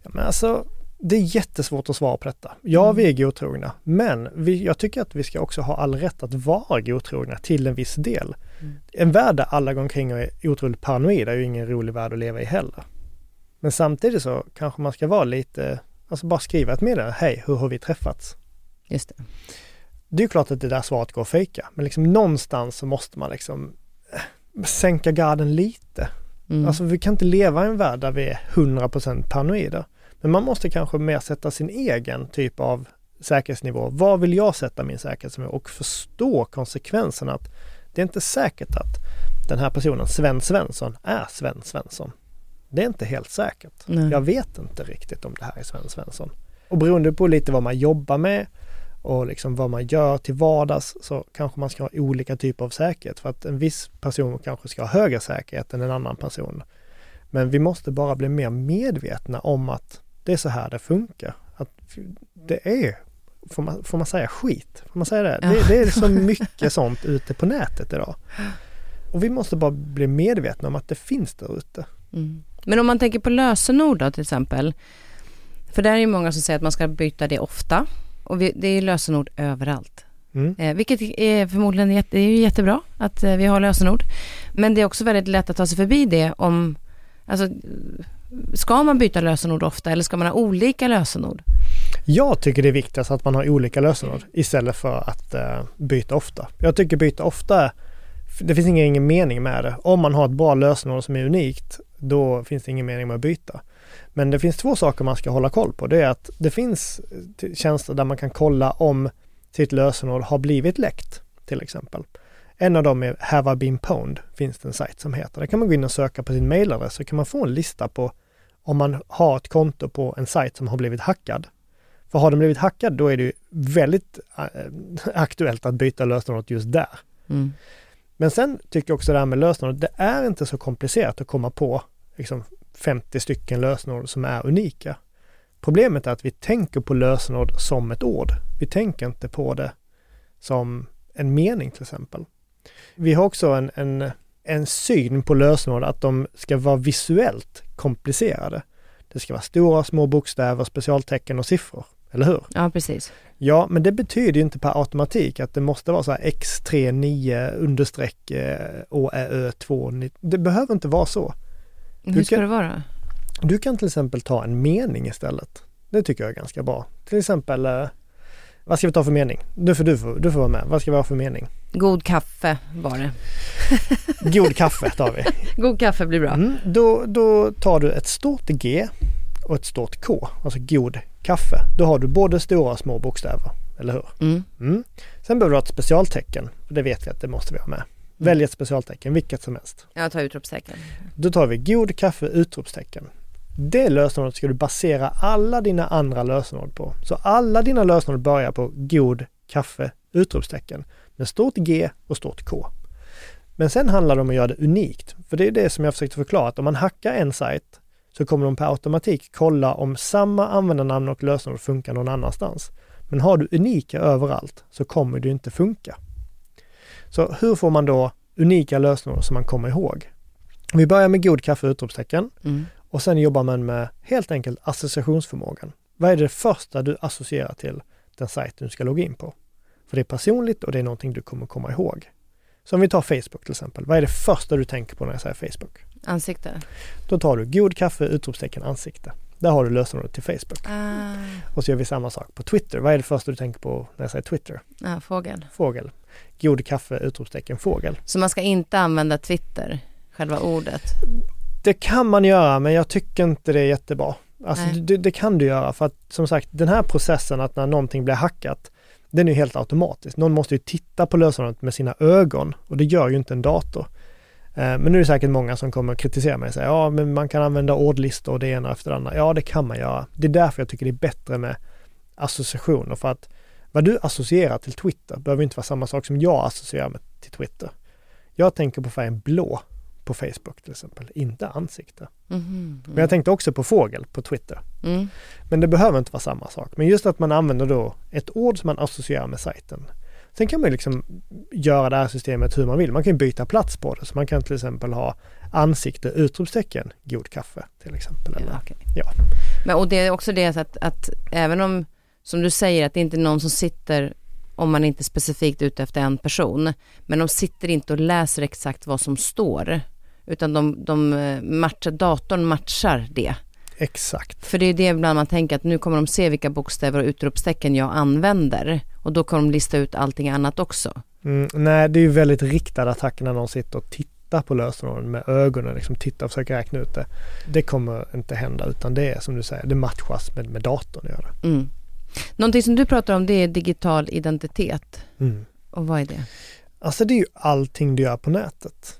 Ja, men alltså, det är jättesvårt att svara på detta. Ja, mm. vi är godtrogna, men vi, jag tycker att vi ska också ha all rätt att vara godtrogna till en viss del. Mm. En värld där alla går omkring och är otroligt paranoida är ju ingen rolig värld att leva i heller. Men samtidigt så kanske man ska vara lite Alltså bara skriva ett meddelande. Hej, hur har vi träffats? Just det. Det är ju klart att det där svaret går att fejka, men liksom någonstans så måste man liksom eh, sänka garden lite. Mm. Alltså vi kan inte leva i en värld där vi är 100% paranoida. Men man måste kanske mer sätta sin egen typ av säkerhetsnivå. Var vill jag sätta min säkerhetsnivå? Och förstå konsekvenserna att det är inte säkert att den här personen, Sven Svensson, är Sven Svensson. Det är inte helt säkert. Nej. Jag vet inte riktigt om det här är Sven Svensson. Och beroende på lite vad man jobbar med och liksom vad man gör till vardags så kanske man ska ha olika typer av säkerhet för att en viss person kanske ska ha högre säkerhet än en annan person. Men vi måste bara bli mer medvetna om att det är så här det funkar. Att det är, får man, får man säga skit? Får man säga det? Ja. det? Det är så mycket sånt ute på nätet idag. Och vi måste bara bli medvetna om att det finns där ute. Mm. Men om man tänker på lösenord då till exempel. För där är ju många som säger att man ska byta det ofta. Och vi, det är lösenord överallt. Mm. Eh, vilket är förmodligen jätte, det är jättebra att eh, vi har lösenord. Men det är också väldigt lätt att ta sig förbi det om, alltså, ska man byta lösenord ofta eller ska man ha olika lösenord? Jag tycker det är viktigast att man har olika lösenord istället för att eh, byta ofta. Jag tycker byta ofta, det finns ingen, ingen mening med det. Om man har ett bra lösenord som är unikt, då finns det ingen mening med att byta. Men det finns två saker man ska hålla koll på. Det är att det finns eh, tjänster där man kan kolla om sitt lösenord har blivit läckt, till exempel. En av dem är Have I been pwned, finns det en sajt som heter. Där kan man gå in och söka på sin mailadress så kan man få en lista på om man har ett konto på en sajt som har blivit hackad. För har den blivit hackad då är det ju väldigt äh, aktuellt att byta lösenord just där. Mm. Men sen tycker jag också det här med lösenord, det är inte så komplicerat att komma på liksom 50 stycken lösenord som är unika. Problemet är att vi tänker på lösenord som ett ord. Vi tänker inte på det som en mening till exempel. Vi har också en, en, en syn på lösenord att de ska vara visuellt komplicerade. Det ska vara stora, små bokstäver, specialtecken och siffror, eller hur? Ja, precis. Ja, men det betyder inte per automatik att det måste vara så här X39 understreck eh, ÅÄÖ 2. Det behöver inte vara så. Hur ska kan- det vara? Du kan till exempel ta en mening istället. Det tycker jag är ganska bra. Till exempel, eh, vad ska vi ta för mening? Nu får du, du får vara med. Vad ska vi ha för mening? God kaffe var det. God kaffe tar vi. God kaffe blir bra. Mm, då, då tar du ett stort G och ett stort K, alltså god kaffe. Då har du både stora och små bokstäver, eller hur? Mm. Mm. Sen behöver du ha ett specialtecken, det vet vi att det måste vi ha med. Välj ett specialtecken, vilket som helst. Jag tar utropstecken. Då tar vi god kaffe utropstecken. Det lösenordet ska du basera alla dina andra lösenord på. Så alla dina lösenord börjar på god kaffe utropstecken med stort G och stort K. Men sen handlar det om att göra det unikt. För det är det som jag försökte förklara, att om man hackar en sajt så kommer de per automatik kolla om samma användarnamn och lösenord funkar någon annanstans. Men har du unika överallt så kommer det inte funka. Så hur får man då unika lösenord som man kommer ihåg? Vi börjar med god kaffe utropstecken Mm och sen jobbar man med helt enkelt associationsförmågan. Vad är det första du associerar till den sajt du ska logga in på? För det är personligt och det är någonting du kommer komma ihåg. Så om vi tar Facebook till exempel. Vad är det första du tänker på när jag säger Facebook? Ansikte. Då tar du god kaffe utropstecken ansikte. Där har du lösenordet till Facebook. Ah, Och så gör vi samma sak på Twitter. Vad är det första du tänker på när jag säger Twitter? ah, fågel. Fågel. God kaffe utropstecken fågel. Så man ska inte använda Twitter, själva ordet? Det kan man göra men jag tycker inte det är jättebra. Alltså det, det kan du göra för att som sagt den här processen att när någonting blir hackat den är ju helt automatisk. Någon måste ju titta på lösenordet med sina ögon och det gör ju inte en dator. Eh, Men nu är det säkert många som kommer att kritisera mig och säga ja men man kan använda ordlistor och det ena efter det andra. Ja det kan man göra. Det är därför jag tycker det är bättre med associationer för att vad du associerar till Twitter behöver inte vara samma sak som jag associerar med till Twitter. Jag tänker på färgen blå på Facebook till exempel, inte ansikte. Mhm. Men jag tänkte också på fågel på Twitter. Mm. Men det behöver inte vara samma sak. Men just att man använder då ett ord som man associerar med sajten. Sen kan man liksom göra det här systemet hur man vill. Man kan byta plats på det. Så man kan till exempel ha ansikte, utropstecken, god kaffe till exempel. Eller, Ja, okej. Ja. Men, och det är också det att, att även om, som du säger, att det inte är någon som sitter, om man inte är specifikt ute efter en person, men de sitter inte och läser exakt vad som står, utan de, de eh, matchar, datorn matchar det. Exakt. För det är det ibland man tänker att nu kommer de se vilka bokstäver och utropstecken jag använder och då kommer de lista ut allting annat också. Mm, nej, det är ju väldigt riktade attacker när någon sitter och tittar på lösenorden med ögonen, liksom tittar och försöker räkna ut det. Det kommer inte hända utan det är som du säger, det matchas med, med datorn att göra. Mm. Någonting som du pratar om det är digital identitet. Mm. Och vad är det? Alltså det är ju allting du gör på nätet.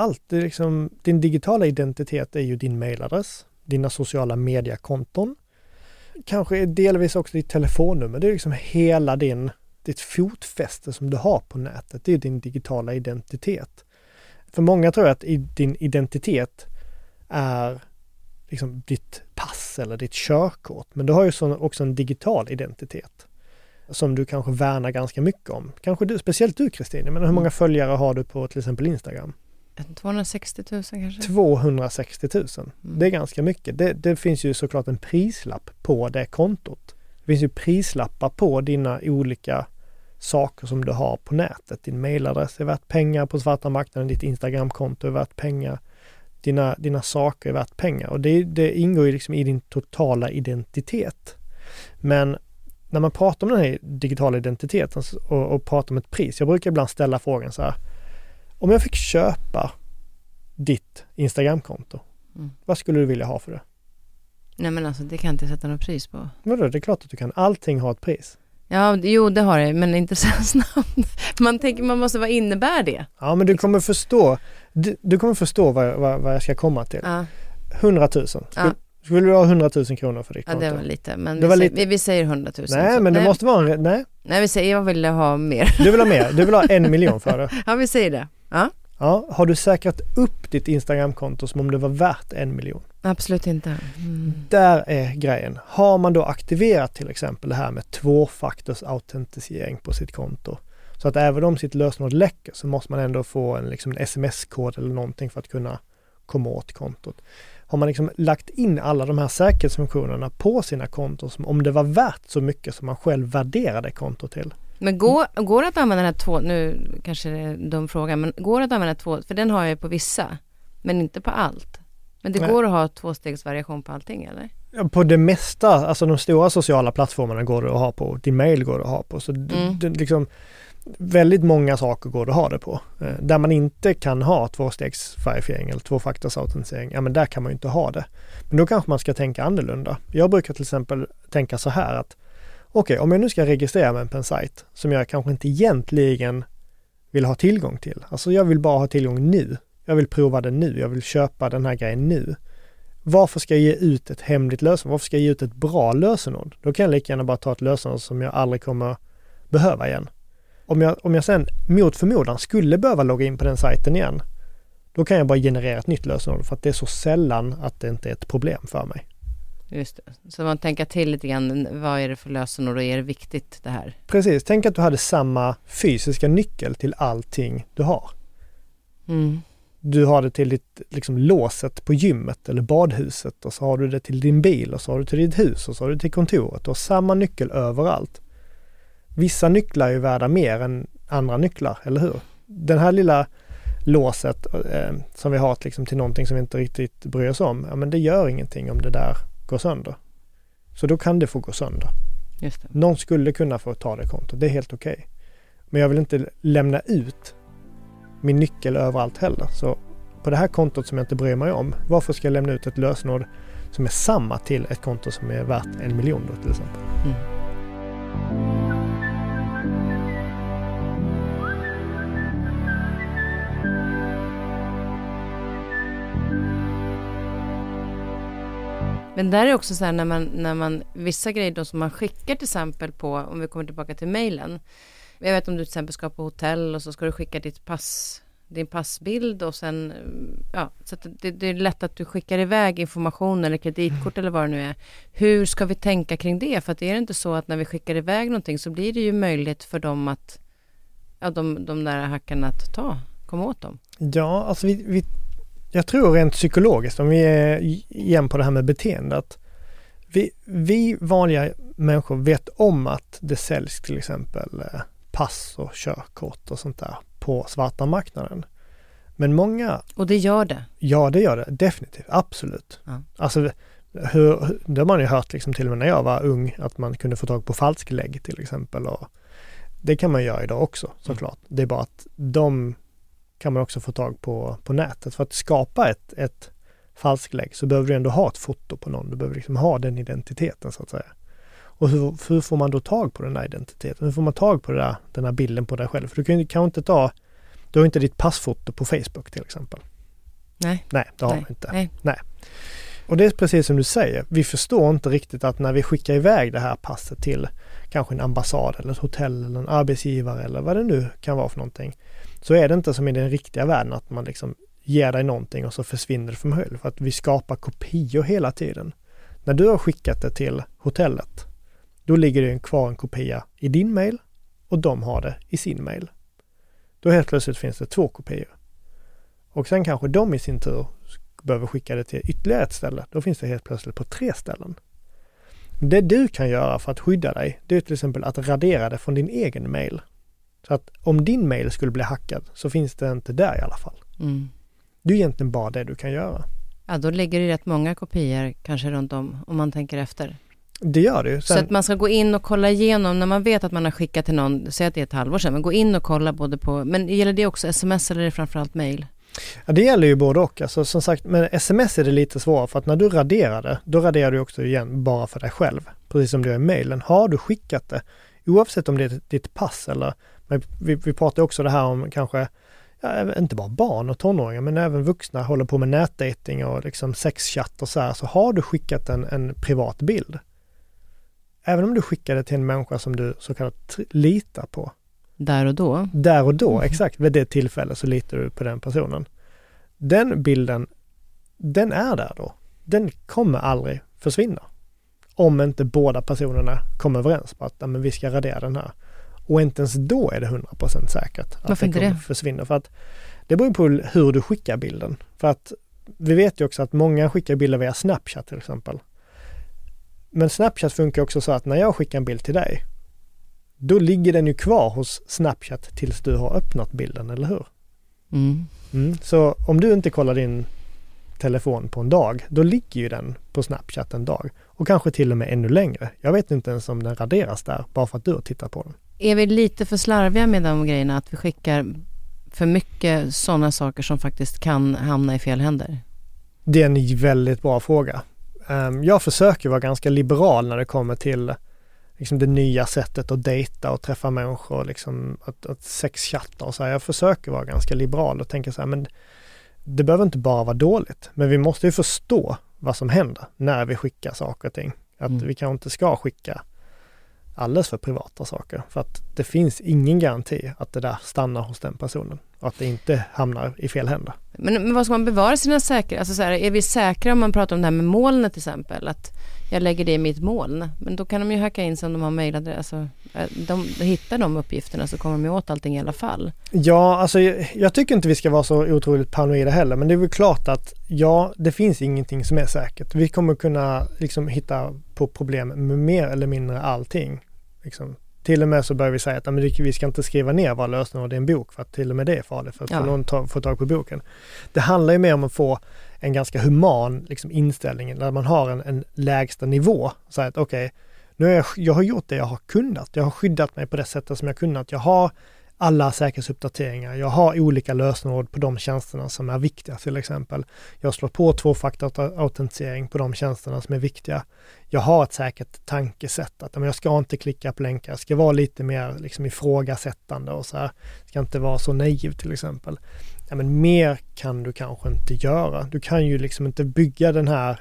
Allt, det är liksom, din digitala identitet är ju din mailadress, dina sociala mediekonton, kanske delvis också ditt telefonnummer. Det är liksom hela din, ditt fotfäste som du har på nätet. Det är din digitala identitet. För många tror jag att din identitet är liksom ditt pass eller ditt körkort. Men du har ju också en digital identitet som du kanske värnar ganska mycket om. Kanske du, speciellt du Kristin, men hur många mm. följare har du på till exempel Instagram? 260 000 kanske? 260 000. Mm. Det är ganska mycket. Det, det, finns ju såklart en prislapp på det kontot. Det finns ju prislappar på dina olika saker som du har på nätet. Din mailadress är värt pengar på svarta marknaden, ditt Instagramkonto är värt pengar. Dina, dina saker är värt pengar och det, det ingår ju liksom i din totala identitet. Men när man pratar om den här digitala identiteten och, och pratar om ett pris, jag brukar ibland ställa frågan så här. Om jag fick köpa ditt Instagramkonto, mm. vad skulle du vilja ha för det? Nej men alltså det kan jag inte sätta något pris på. Vadå, det är klart att du kan. Allting har ett pris. Ja, jo det har det, men inte så snabbt. Man tänker, man måste, vad innebär det? Ja, men du kommer förstå, du, du kommer förstå vad, vad, vad, jag ska komma till. Ja. 100 000. Skulle, ja. skulle du ha 100 000 kronor för ditt konto? Ja, det var lite, men vi, var säger, lite... vi, säger 100 000. Nej, så. men det nej. måste vara en, nej. Nej, vi säger, jag vill ha mer. Du vill ha mer, du vill ha en miljon för det. Ja, vi säger det. Ja. Ja, har du säkrat upp ditt Instagramkonto som om det var värt en miljon? Absolut inte. Mm. Där är grejen. Har man då aktiverat till exempel det här med tvåfaktorsautentisering på sitt konto så att även om sitt lösenord läcker så måste man ändå få en, liksom en sms-kod eller någonting för att kunna komma åt kontot. Har man liksom lagt in alla de här säkerhetsfunktionerna på sina konton som om det var värt så mycket som man själv värderade kontot till, men går, går det att använda den här två, nu kanske det är en dum fråga, men går det att använda två, för den har jag ju på vissa, men inte på allt. Men det Nej. går att ha tvåstegsvariation på allting eller? På det mesta, alltså de stora sociala plattformarna går det att ha på, din mail går det att ha på. Så mm. det, liksom, väldigt många saker går det att ha det på. Eh, där man inte kan ha tvåstegsverifiering eller tvåfaktorsautentisering, ja men där kan man ju inte ha det. Men då kanske man ska tänka annorlunda. Jag brukar till exempel tänka så här att okej, okay, om jag nu ska registrera mig på en sajt som jag kanske inte egentligen vill ha tillgång till. Alltså jag vill bara ha tillgång nu. Jag vill prova det nu. Jag vill köpa den här grejen nu. Varför ska jag ge ut ett hemligt lösenord? Varför ska jag ge ut ett bra lösenord? Då kan jag lika gärna bara ta ett lösenord som jag aldrig kommer behöva igen. Om jag, om jag sen mot förmodan skulle behöva logga in på den sajten igen, då kan jag bara generera ett nytt lösenord för att det är så sällan att det inte är ett problem för mig. Just det. Så man tänker till lite grann, vad är det för lösenord och är det viktigt det här? Precis, tänk att du hade samma fysiska nyckel till allting du har. Mm. Du har det till ditt liksom, låset på gymmet eller badhuset och så har du det till din bil och så har du till ditt hus och så har du till kontoret. Du har samma nyckel överallt. Vissa nycklar är värda mer än andra nycklar, eller hur? Den här lilla låset eh, som vi har liksom, till någonting som vi inte riktigt bryr oss om, ja men det gör ingenting om det där gå sönder. Så då kan det få gå sönder. Just det. Någon skulle kunna få ta det kontot, det är helt okej. Okay. Men jag vill inte lämna ut min nyckel överallt heller. Så på det här kontot som jag inte bryr mig om, varför ska jag lämna ut ett lösenord som är samma till ett konto som är värt en miljon då till exempel? Mm. Men där är också så här när man, när man, vissa grejer då som man skickar till exempel på, om vi kommer tillbaka till mejlen. Jag vet om du till exempel ska på hotell och så ska du skicka ditt pass, din passbild och sen, mm, ja, så att det, det är lätt att du skickar iväg information eller kreditkort eller vad det nu är. Hur ska vi tänka kring det? För att är det inte så att när vi skickar iväg någonting så blir det ju möjligt för dem att, ja, de, de där hackarna att ta, komma åt dem. Ja, alltså vi, vi jag tror rent psykologiskt, om vi är igen på det här med beteendet. Vi, vi vanliga människor vet om att det säljs till exempel eh, pass och körkort och sånt där på svarta marknaden. Men många... Och det gör det? Ja, det gör det definitivt. Absolut. Ja. Alltså, hur, det har man ju hört liksom till och med när jag var ung att man kunde få tag på falsklägg till exempel. Och det kan man göra idag också såklart. Mm. Det är bara att de kan man också få tag på på nätet. För att skapa ett, ett falsklägg så behöver du ändå ha ett foto på någon. Du behöver liksom ha den identiteten så att säga. Och hur, hur får man då tag på den här identiteten? Hur får man tag på där, den här bilden på dig själv? För du kan ju kanske inte ta, du har inte ditt passfoto på Facebook till exempel. Nej. Nej, det har Nej. du inte. Nej. Nej. Och det är precis som du säger, vi förstår inte riktigt att när vi skickar iväg det här passet till kanske en ambassad eller ett hotell eller en arbetsgivare eller vad det nu kan vara för någonting. Så är det inte som i den riktiga världen att man liksom ger dig någonting och så försvinner det från höll. För att vi skapar kopior hela tiden. När du har skickat det till hotellet, då ligger det kvar en kopia i din mail och de har det i sin mail. Då helt plötsligt finns det två kopior. Och sen kanske de i sin tur behöver skicka det till ytterligare ett ställe. Då finns det helt plötsligt på tre ställen. Det du kan göra för att skydda dig, det är till exempel att radera det från din egen mail. Så att om din mail skulle bli hackad så finns det inte där i alla fall. Mm. Det är egentligen bara det du kan göra. Ja, då ligger det rätt många kopior kanske runt om, om man tänker efter. Det gör det ju. Sen... Så att man ska gå in och kolla igenom, när man vet att man har skickat till någon, säg att det är ett halvår sedan, men gå in och kolla både på, men gäller det också sms eller är det framförallt mail? Ja, det gäller ju både och. Alltså, som sagt, med sms är det lite svårare för att när du raderar det, då raderar du också igen bara för dig själv. Precis som du gör i mailen. Har du skickat det, oavsett om det är ditt pass eller, men vi, vi pratar också det här om kanske, ja, inte bara barn och tonåringar, men även vuxna håller på med nätdating och liksom sexchatt och så här. Så har du skickat en, en privat bild, även om du skickar det till en människa som du så kallat litar på, där och då? Där och då, mm. exakt. Vid det tillfället så litar du på den personen. Den bilden, den är där då. Den kommer aldrig försvinna. Om inte båda personerna kommer överens på att men vi ska radera den här. Och inte ens då är det 100% säkert att Varför det kommer det? försvinna. För att det beror på hur du skickar bilden. För att vi vet ju också att många skickar bilder via Snapchat till exempel. Men Snapchat funkar också så att när jag skickar en bild till dig då ligger den ju kvar hos Snapchat tills du har öppnat bilden, eller hur? Mm. Mm. Så om du inte kollar din telefon på en dag, då ligger ju den på Snapchat en dag. Och kanske till och med ännu längre. Jag vet inte ens om den raderas där, bara för att du har tittat på den. Är vi lite för slarviga med de grejerna, att vi skickar för mycket sådana saker som faktiskt kan hamna i fel händer? Det är en väldigt bra fråga. Ehm, jag försöker vara ganska liberal när det kommer till liksom det nya sättet att dejta och träffa människor, liksom att, att sexchatta och så här. Jag försöker vara ganska liberal och tänka så här, men det behöver inte bara vara dåligt, men vi måste ju förstå vad som händer när vi skickar saker och ting. Att mm. vi kanske inte ska skicka alldeles för privata saker. För att det finns ingen garanti att det där stannar hos den personen och att det inte hamnar i fel händer. Men, men vad ska man bevara sina säkerheter? Alltså så här, är vi säkra om man pratar om det här med molnet till exempel? Att jag lägger det i mitt moln. Men då kan de ju hacka in sig om de har mejladress. Alltså, de, de hittar de uppgifterna så kommer de ju åt allting i alla fall. Ja, alltså jag, jag tycker inte vi ska vara så otroligt paranoida heller. Men det är väl klart att ja, det finns ingenting som är säkert. Vi kommer kunna liksom hitta på problem med mer eller mindre allting. Liksom. Till och med så börjar vi säga att men vi ska inte skriva ner våra lösningar i en bok för att till och med det är farligt för att ja. få någon ta, få tag på boken. Det handlar ju mer om att få en ganska human liksom, inställning där man har en, en lägsta nivå. Så att okej, okay, nu har jag, jag har gjort det jag har kunnat. Jag har skyddat mig på det sättet som jag kunnat. Jag har alla säkerhetsuppdateringar. Jag har olika lösenord på de tjänsterna som är viktiga till exempel. Jag slår på tvåfaktorautentisering på de tjänsterna som är viktiga. Jag har ett säkert tankesätt att jag ska inte klicka på länkar, jag ska vara lite mer liksom ifrågasättande och så här. Jag ska inte vara så naiv till exempel. Ja, men mer kan du kanske inte göra. Du kan ju liksom inte bygga den här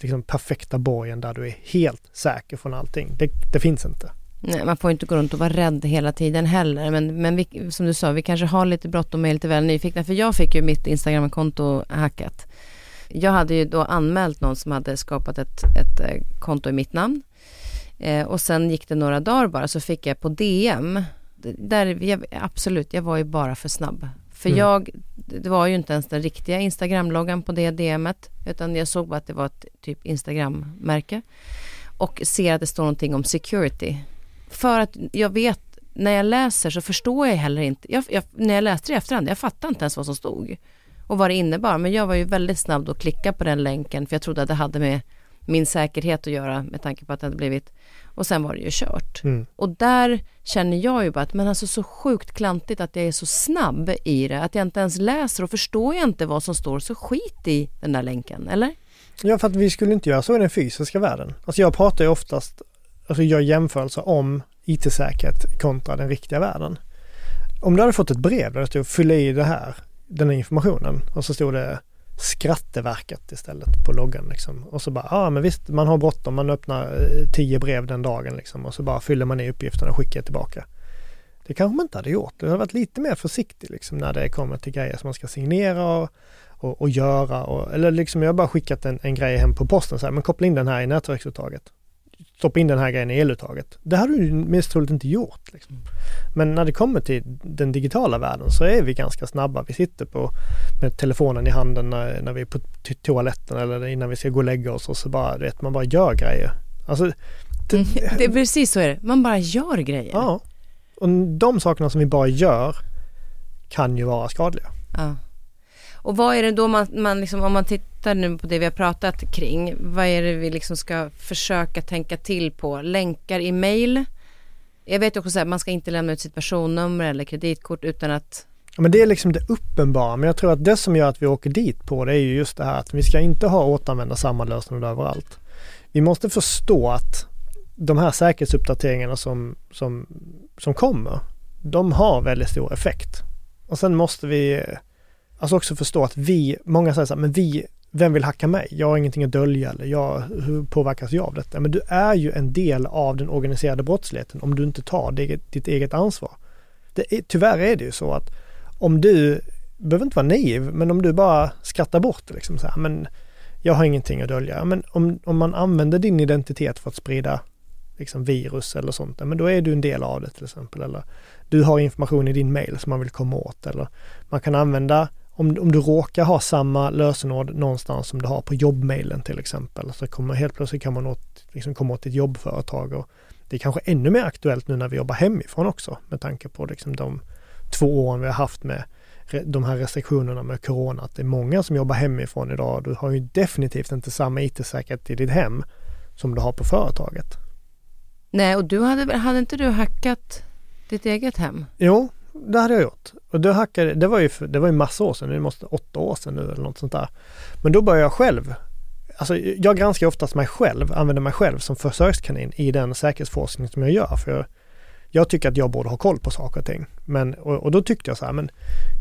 liksom perfekta borgen där du är helt säker från allting. Det, det finns inte. Nej, man får inte gå runt och vara rädd hela tiden heller. Men, men vi, som du sa, vi kanske har lite bråttom och är lite väl nyfikna. För jag fick ju mitt Instagram-konto hackat. Jag hade ju då anmält någon som hade skapat ett, ett eh, konto i mitt namn. Eh, och sen gick det några dagar bara så fick jag på DM. Där, jag, absolut, jag var ju bara för snabb. För mm. jag, det var ju inte ens den riktiga Instagram-loggan på det DMet. Utan jag såg bara att det var ett typ Instagram-märke. Och ser att det står någonting om security. För att jag vet, när jag läser så förstår jag heller inte. Jag, jag, när jag läste det i efterhand, jag fattade inte ens vad som stod. Och vad det innebar. Men jag var ju väldigt snabb att klicka på den länken. För jag trodde att det hade med min säkerhet att göra med tanke på att det hade blivit och sen var det ju kört. Mm. Och där känner jag ju bara att men alltså så sjukt klantigt att jag är så snabb i det att jag inte ens läser och förstår jag inte vad som står så skit i den där länken, eller? Ja, för att vi skulle inte göra så i den fysiska världen. Alltså jag pratar ju oftast, alltså gör jämförelser om IT-säkerhet kontra den riktiga världen. Om du hade fått ett brev där det stod fylla i det här, den här informationen och så stod det Skratteverket istället på loggan liksom. Och så bara, ja ah, men visst man har bråttom, man öppnar eh, tio brev den dagen liksom och så bara fyller man i uppgifterna och skickar tillbaka. Det kanske man inte hade gjort. Du hade varit lite mer försiktig liksom när det kommer till grejer som man ska signera och, och, och göra. Och, eller liksom jag har bara skickat en, en grej hem på posten så här, men koppla in den här i nätverksuttaget stoppa in den här grejen i eluttaget. Det hade du mest troligt inte gjort. Liksom. Men när det kommer till den digitala världen så är vi ganska snabba. Vi sitter på med telefonen i handen när, när vi är på toaletten eller innan vi ska gå och lägga oss och så bara, vet, man bara gör grejer. Alltså, det, mm, det är precis så är det. Man bara gör grejer. Ja. Och de sakerna som vi bara gör kan ju vara skadliga. Ja. Och vad är det då man, man liksom, om man tittar nu på det vi har pratat kring, vad är det vi liksom ska försöka tänka till på? Länkar i mail? Jag vet också att man ska inte lämna ut sitt personnummer eller kreditkort utan att Ja, men det är liksom det uppenbara, men jag tror att det som gör att vi åker dit på det är ju just det här att vi ska inte ha återanvända samma lösning överallt. Vi måste förstå att de här säkerhetsuppdateringarna som, som, som kommer, de har väldigt stor effekt. Och sen måste vi alltså också förstå att vi, många säger så här, men vi, vem vill hacka mig? Jag har ingenting att dölja eller jag, hur påverkas jag av detta? Men du är ju en del av den organiserade brottsligheten om du inte tar det, ditt eget ansvar. Det är, tyvärr är det ju så att om du, behöver inte vara naiv, men om du bara skrattar bort det liksom så här, men jag har ingenting att dölja. Men om, om man använder din identitet för att sprida liksom virus eller sånt, men då är du en del av det till exempel. Eller du har information i din mail som man vill komma åt. Eller man kan använda om, om du råkar ha samma lösenord någonstans som du har på jobbmailen till exempel, så kommer helt plötsligt kan man åt, liksom komma åt ett jobbföretag och det är kanske ännu mer aktuellt nu när vi jobbar hemifrån också med tanke på liksom de två åren vi har haft med de här restriktionerna med corona, att det är många som jobbar hemifrån idag. Du har ju definitivt inte samma IT-säkerhet i ditt hem som du har på företaget. Nej, och du hade, hade inte du hackat ditt eget hem? Jo, det hade jag gjort. Och då hackade, det var ju, det var ju massa år sedan, det måste åtta år sedan nu eller något sånt där. Men då började jag själv, alltså jag granskar oftast mig själv, använder mig själv som försökskanin i den säkerhetsforskning som jag gör. För jag, jag tycker att jag borde ha koll på saker och ting. Men, och, och, då tyckte jag så här, men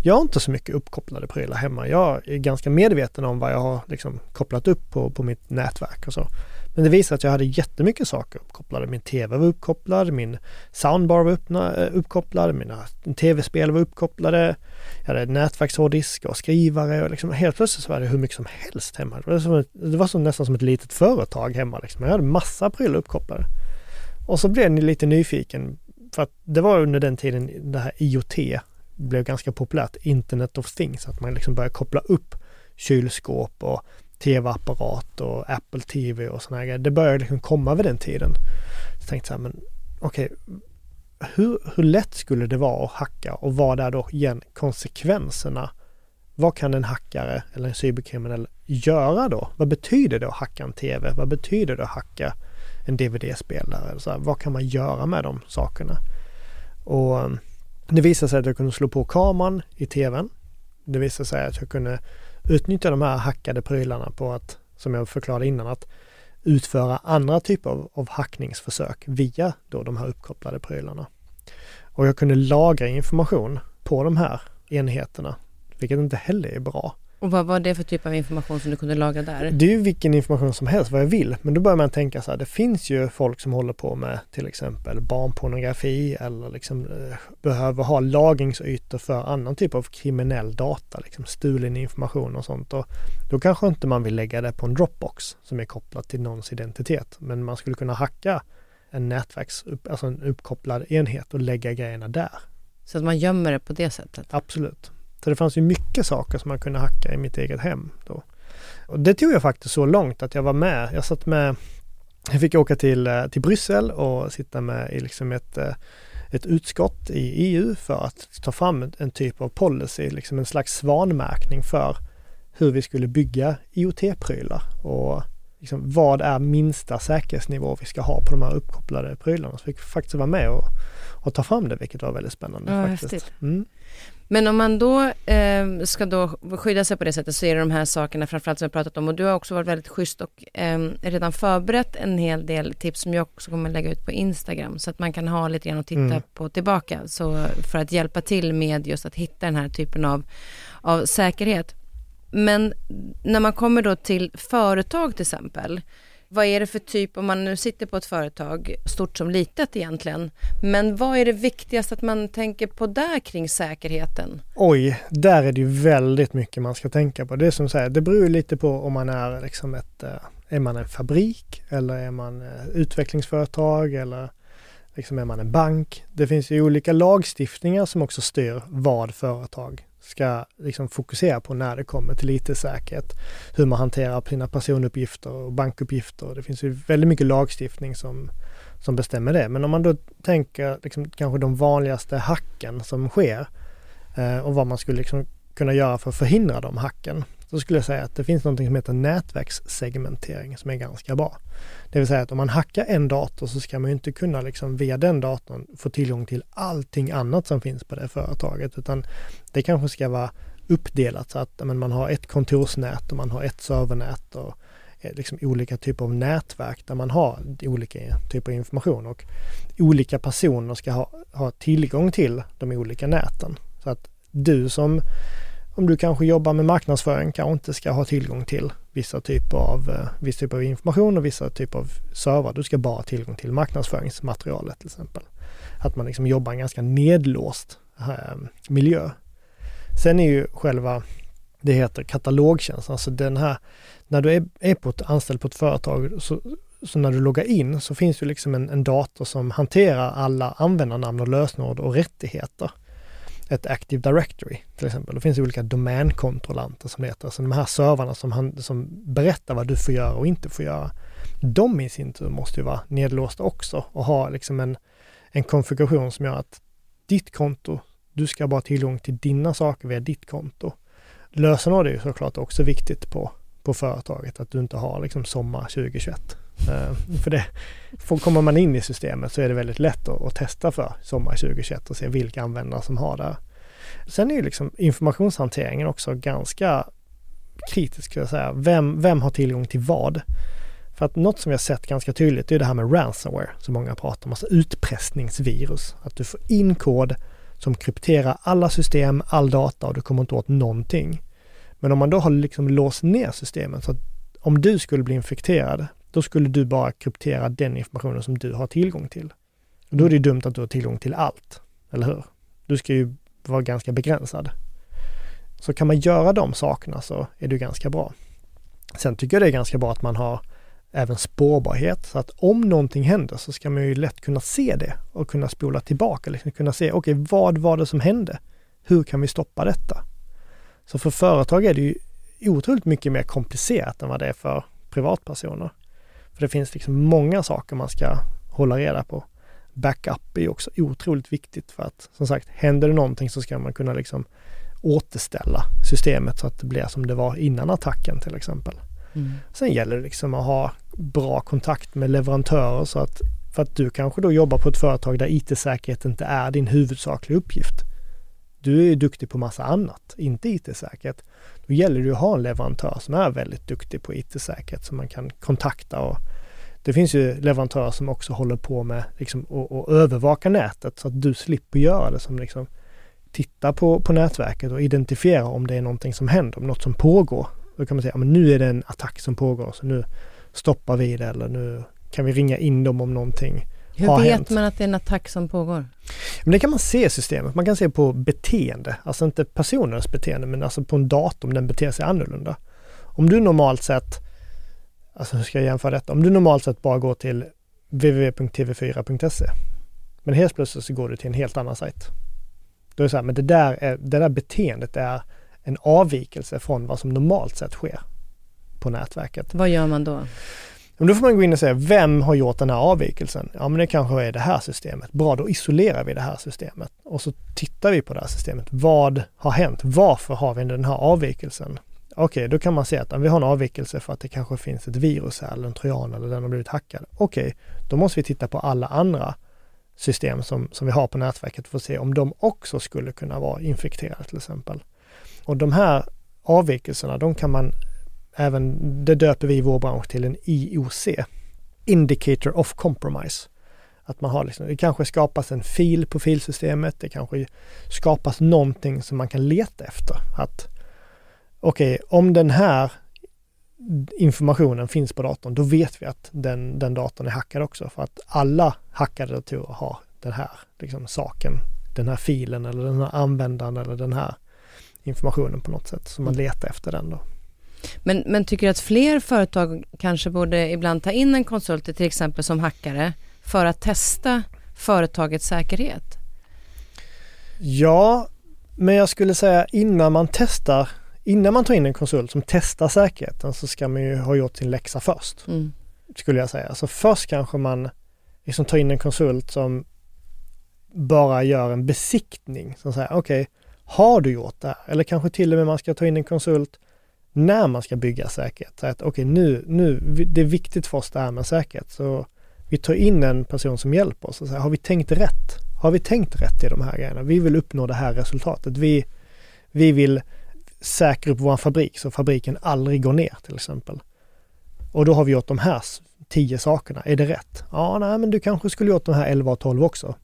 jag har inte så mycket uppkopplade prylar hemma. Jag är ganska medveten om vad jag har liksom kopplat upp på, på mitt nätverk och så. Men det visade att jag hade jättemycket saker uppkopplade. Min tv var uppkopplad, min soundbar var öppna, eh, uppkopplad, mina tv-spel var uppkopplade. Jag hade nätverkshårddisk och skrivare och liksom helt plötsligt så var det hur mycket som helst hemma. Det var, som ett, det var som, nästan som ett litet företag hemma. Liksom. Jag hade massa prylar uppkopplade. Och så blev ni lite nyfiken för att det var under den tiden det här IoT blev ganska populärt, Internet of Things, att man liksom började koppla upp kylskåp och tv-apparat och Apple TV och sådana grejer. Det började liksom komma vid den tiden. Så jag tänkte så här, men okej, okay, hur, hur lätt skulle det vara att hacka och vad är då igen konsekvenserna? Vad kan en hackare eller en cyberkriminell göra då? Vad betyder det att hacka en TV? Vad betyder det att hacka en DVD-spelare? Så här, vad kan man göra med de sakerna? Och eh, det visade sig att jag kunde slå på kameran i TVn. Det visade sig att jag kunde utnyttja de här hackade prylarna på att, som jag förklarade innan, att utföra andra typer av, av hackningsförsök via då de här uppkopplade prylarna. Och jag kunde lagra information på de här enheterna, vilket inte heller är bra. Och vad var det för typ av information som du kunde lagra där? Det är ju vilken information som helst, vad jag vill. Men då börjar man tänka så här, det finns ju folk som håller på med till exempel barnpornografi eller liksom eh, behöver ha lagringsytor för annan typ av kriminell data, liksom stulen information och sånt. Och då kanske inte man vill lägga det på en Dropbox som är kopplat till någons identitet. Men man skulle kunna hacka en nätverks, alltså en uppkopplad enhet och lägga grejerna där. Så att man gömmer det på det sättet? Absolut. Så det fanns ju mycket saker som man kunde hacka i mitt eget hem. Då. Och det tog jag faktiskt så långt att jag var med. Jag satt med, jag fick åka till, eh, till Bryssel och sitta med i liksom ett, eh, ett utskott i EU för att ta fram en typ av policy, liksom en slags svanmärkning för hur vi skulle bygga IoT-prylar. Och liksom, vad är minsta säkerhetsnivå vi ska ha på de här uppkopplade prylarna. Så vi fick faktiskt vara med och, och ta fram det, vilket var väldigt spännande. Ja, faktiskt. Mm. Men om man då eh, ska då skydda sig på det sättet så är det de här sakerna framförallt som jag pratat om och du har också varit väldigt schysst och eh, redan förberett en hel del tips som jag också kommer lägga ut på Instagram så att man kan ha lite grann och titta mm. på tillbaka så för att hjälpa till med just att hitta den här typen av, av säkerhet. Men när man kommer då till företag till exempel vad är det för typ, om man nu sitter på ett företag, stort som litet egentligen, men vad är det viktigaste att man tänker på där kring säkerheten? Oj, där är det ju väldigt mycket man ska tänka på. Det är som säger, det beror lite på om man är liksom ett, eh, är man en fabrik eller är man eh, utvecklingsföretag eller liksom är man en bank. Det finns ju olika lagstiftningar som också styr vad företag ska liksom fokusera på när det kommer till IT-säkerhet. Hur man hanterar sina personuppgifter och bankuppgifter. Det finns ju väldigt mycket lagstiftning som, som bestämmer det. Men om man då tänker liksom, kanske de vanligaste hacken som sker eh, och vad man skulle liksom kunna göra för att förhindra de hacken. Så skulle jag säga att det finns något som heter nätverkssegmentering som är ganska bra. Det vill säga att om man hackar en dator så ska man inte kunna liksom via den datorn få tillgång till allting annat som finns på det företaget utan det kanske ska vara uppdelat så att men, man har ett kontorsnät och man har ett servernät och eh, liksom olika typer av nätverk där man har olika typer av information och olika personer ska ha, ha tillgång till de olika näten. Så att du som om du kanske jobbar med marknadsföring kanske inte ska ha tillgång till vissa typer av, eh, viss typ av information och vissa typer av servrar. Du ska bara ha tillgång till marknadsföringsmaterialet till exempel. Att man liksom jobbar i en ganska nedlåst eh, miljö. Sen är ju själva, det heter katalogtjänst, alltså den här, när du är, är på ett, anställd på ett företag så, så när du loggar in så finns det liksom en, en dator som hanterar alla användarnamn och lösenord och rättigheter ett Active Directory till exempel. Det finns olika domänkontrollanter som det heter, alltså de här servrarna som, han, som berättar vad du får göra och inte får göra. De i sin tur måste ju vara nedlåsta också och ha liksom en, en konfiguration som gör att ditt konto, du ska bara ha tillgång till dina saker via ditt konto. Lösenord är ju såklart också viktigt på, på företaget, att du inte har liksom sommar 2021. Eh, för det, för kommer man in i systemet så är det väldigt lätt att, att, testa för sommar 2021 och se vilka användare som har det. Sen är ju liksom informationshanteringen också ganska kritisk, skulle jag säga. Vem, vem har tillgång till vad? För att något som vi har sett ganska tydligt är det här med ransomware som många pratar om, alltså utpressningsvirus. Att du får in kod som krypterar alla system, all data och du kommer inte åt någonting. Men om man då har liksom låst ner systemet så att om du skulle bli infekterad då skulle du bara kryptera den informationen som du har tillgång till. Och då är det dumt att du har tillgång till allt, eller hur? Du ska ju vara ganska begränsad. Så kan man göra de sakerna så är det ganska bra. Sen tycker jag det är ganska bra att man har även spårbarhet så att om någonting händer så ska man ju lätt kunna se det och kunna spola tillbaka, liksom kunna se okej, okay, vad var det som hände? Hur kan vi stoppa detta? Så för företag är det ju otroligt mycket mer komplicerat än vad det är för privatpersoner. För det finns liksom många saker man ska hålla reda på. Backup är också otroligt viktigt för att som sagt, händer det någonting så ska man kunna liksom återställa systemet så att det blir som det var innan attacken till exempel. Mm. Sen gäller det liksom att ha bra kontakt med leverantörer så att för att du kanske då jobbar på ett företag där IT-säkerhet inte är din huvudsakliga uppgift. Du är duktig på massa annat, inte IT-säkerhet. Då gäller det att ha en leverantör som är väldigt duktig på IT-säkerhet som man kan kontakta och det finns ju leverantörer som också håller på med liksom, och, och övervaka nätet så att du slipper göra det som liksom titta på, på nätverket och identifiera om det är någonting som händer, om något som pågår. Då kan man säga, men nu är det en attack som pågår så nu stoppar vi det eller nu kan vi ringa in dem om någonting hur har vet hänt. man att det är en attack som pågår? Men det kan man se i systemet. Man kan se på beteende, alltså inte personens beteende men alltså på en dator om den beter sig annorlunda. Om du normalt sett, alltså hur ska jag jämföra detta? Om du normalt sett bara går till www.tv4.se men helt plötsligt så går du till en helt annan sajt. Då är det så här, men det där, är, det där beteendet är en avvikelse från vad som normalt sett sker på nätverket. Vad gör man då? Men då får man gå in och säga, vem har gjort den här avvikelsen? Ja, men det kanske är det här systemet. Bra, då isolerar vi det här systemet och så tittar vi på det här systemet. Vad har hänt? Varför har vi den här avvikelsen? okej, okay, då kan man säga att vi har en avvikelse för att det kanske finns ett virus här eller en trojan eller den har blivit hackad. Okej, okay, då måste vi titta på alla andra system som, som vi har på nätverket för att se om de också skulle kunna vara infekterade till exempel. Och de här avvikelserna, de kan man även, det döper vi i vår bransch till en IOC, Indicator of Compromise. Att man har liksom, det kanske skapas en fil på filsystemet, det kanske skapas någonting som man kan leta efter. Att okej, okay, om den här informationen finns på datorn, då vet vi att den, den datorn är hackad också. För att alla hackade datorer har den här liksom, saken, den här filen eller den här användaren eller den här informationen på något sätt. Så man mm. letar efter den då. Men, men tycker du att fler företag kanske borde ibland ta in en konsult till exempel som hackare för att testa företagets säkerhet? Ja, men jag skulle säga innan man testar, innan man tar in en konsult som testar säkerheten så ska man ju ha gjort sin läxa först. Mm. Skulle jag säga. Så först kanske man liksom tar in en konsult som bara gör en besiktning. Som säger okej, okay, har du gjort det här? Eller kanske till och med man ska ta in en konsult när man ska bygga säkerhet. Så att okej, okay, nu, nu, det är viktigt för oss det här med säkerhet. Så vi tar in en person som hjälper oss och säger, har vi tänkt rätt? Har vi tänkt rätt i de här grejerna? Vi vill uppnå det här resultatet. Vi, vi vill säkra upp vår fabrik så fabriken aldrig går ner till exempel. Och då har vi gjort de här tio sakerna. Är det rätt? Ja, nej, men du kanske skulle gjort de här 11 och 12 också.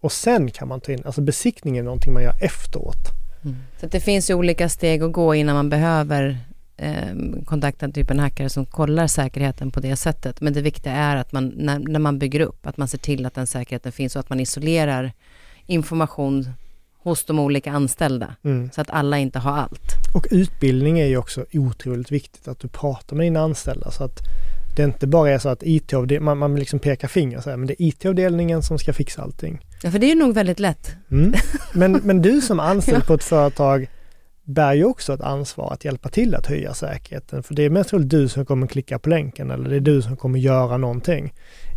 Och sen kan man ta in, alltså besiktningen är någonting man gör efteråt. Mm. Så det finns ju olika steg att gå innan man behöver eh, kontakta typ en hackare som kollar säkerheten på det sättet. Men det viktiga är att man, när, när man bygger upp, att man ser till att den säkerheten finns och att man isolerar information hos de olika anställda. Mm. Så att alla inte har allt. Och utbildning är ju också otroligt viktigt, att du pratar med dina anställda så att det inte bara är så att IT man, man liksom pekar finger så här, men det är IT-avdelningen som ska fixa allting. Ja, för det är nog väldigt lätt. Mm. Men, men du som anställd ja. på ett företag bär ju också ett ansvar att hjälpa till att höja säkerheten. För det är mest troligt du som kommer klicka på länken eller det är du som kommer göra någonting.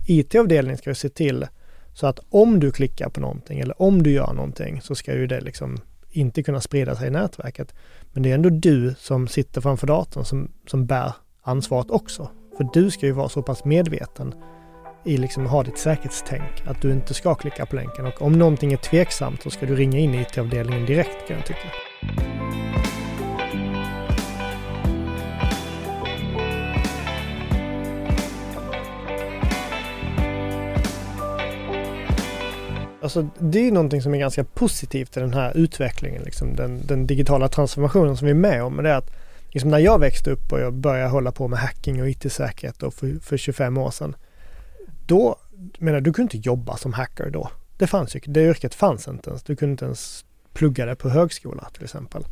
IT-avdelningen ska ju se till så att om du klickar på någonting eller om du gör någonting så ska ju det liksom inte kunna sprida sig i nätverket. Men det är ändå du som sitter framför datorn som, som bär ansvaret också. För du ska ju vara så pass medveten i liksom ha ditt säkerhetstänk att du inte ska klicka på länken och om någonting är tveksamt så ska du ringa in IT-avdelningen direkt kan jag tycka. Alltså, det är någonting som är ganska positivt i den här utvecklingen, liksom, den, den digitala transformationen som vi är med om. Det är att liksom, när jag växte upp och jag började hålla på med hacking och IT-säkerhet för, för 25 år sedan. Då, menar du kunde inte jobba som hacker då. Det fanns ju, det yrket fanns inte ens. Du kunde inte ens plugga det på högskola till exempel.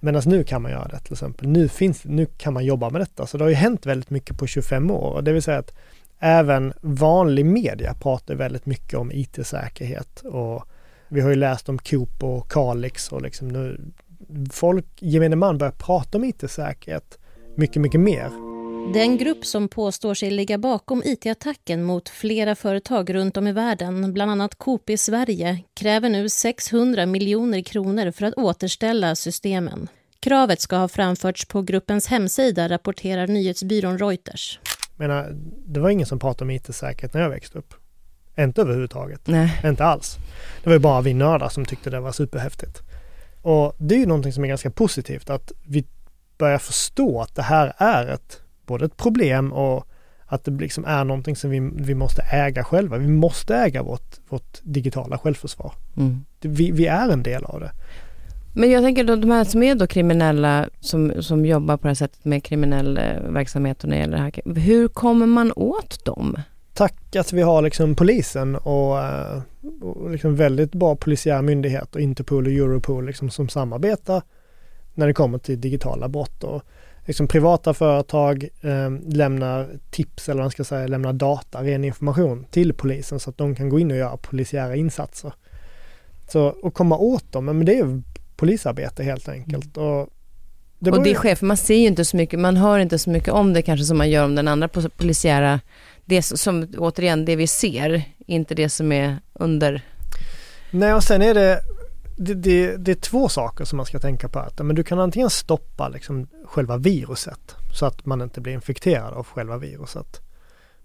Medan nu kan man göra det till exempel. Nu, finns, nu kan man jobba med detta. Så det har ju hänt väldigt mycket på 25 år. Det vill säga att även vanlig media pratar väldigt mycket om IT-säkerhet och vi har ju läst om Coop och Kalix och liksom nu folk, gemene man börjar prata om IT-säkerhet mycket, mycket mer. Den grupp som påstår sig ligga bakom IT-attacken mot flera företag runt om i världen, bland annat Coop i Sverige, kräver nu 600 miljoner kronor för att återställa systemen. Kravet ska ha framförts på gruppens hemsida, rapporterar nyhetsbyrån Reuters. menar, det var ingen som pratade om IT-säkerhet när jag växte upp. Inte överhuvudtaget. Nej. Inte alls. Det var ju bara vi nördar som tyckte det var superhäftigt. Och det är ju någonting som är ganska positivt, att vi börjar förstå att det här är ett, både ett problem och att det liksom är någonting som vi, vi måste äga själva. Vi måste äga vårt, vårt digitala självförsvar. Mm. Vi, vi är en del av det. Men jag tänker då de här som är då kriminella, som, som jobbar på det här sättet med kriminell eh, verksamhet och när det gäller det här. Hur kommer man åt dem? Tack att vi har liksom polisen och, eh, och liksom väldigt bra polisiära myndigheter, Interpol och Europol liksom som samarbetar när det kommer till digitala brott. Och liksom privata företag eh, lämnar tips eller man ska säga, lämnar data, ren information till polisen så att de kan gå in och göra polisiära insatser. Så att komma åt dem, men det är polisarbete helt enkelt. Mm. Och det, och det sker, för man ser ju inte så mycket, man hör inte så mycket om det kanske som man gör om den andra polisiära, det som återigen det vi ser, inte det som är under. Nej och sen är det det, det, det, är två saker som man ska tänka på. Att, men du kan antingen stoppa liksom själva viruset så att man inte blir infekterad av själva viruset.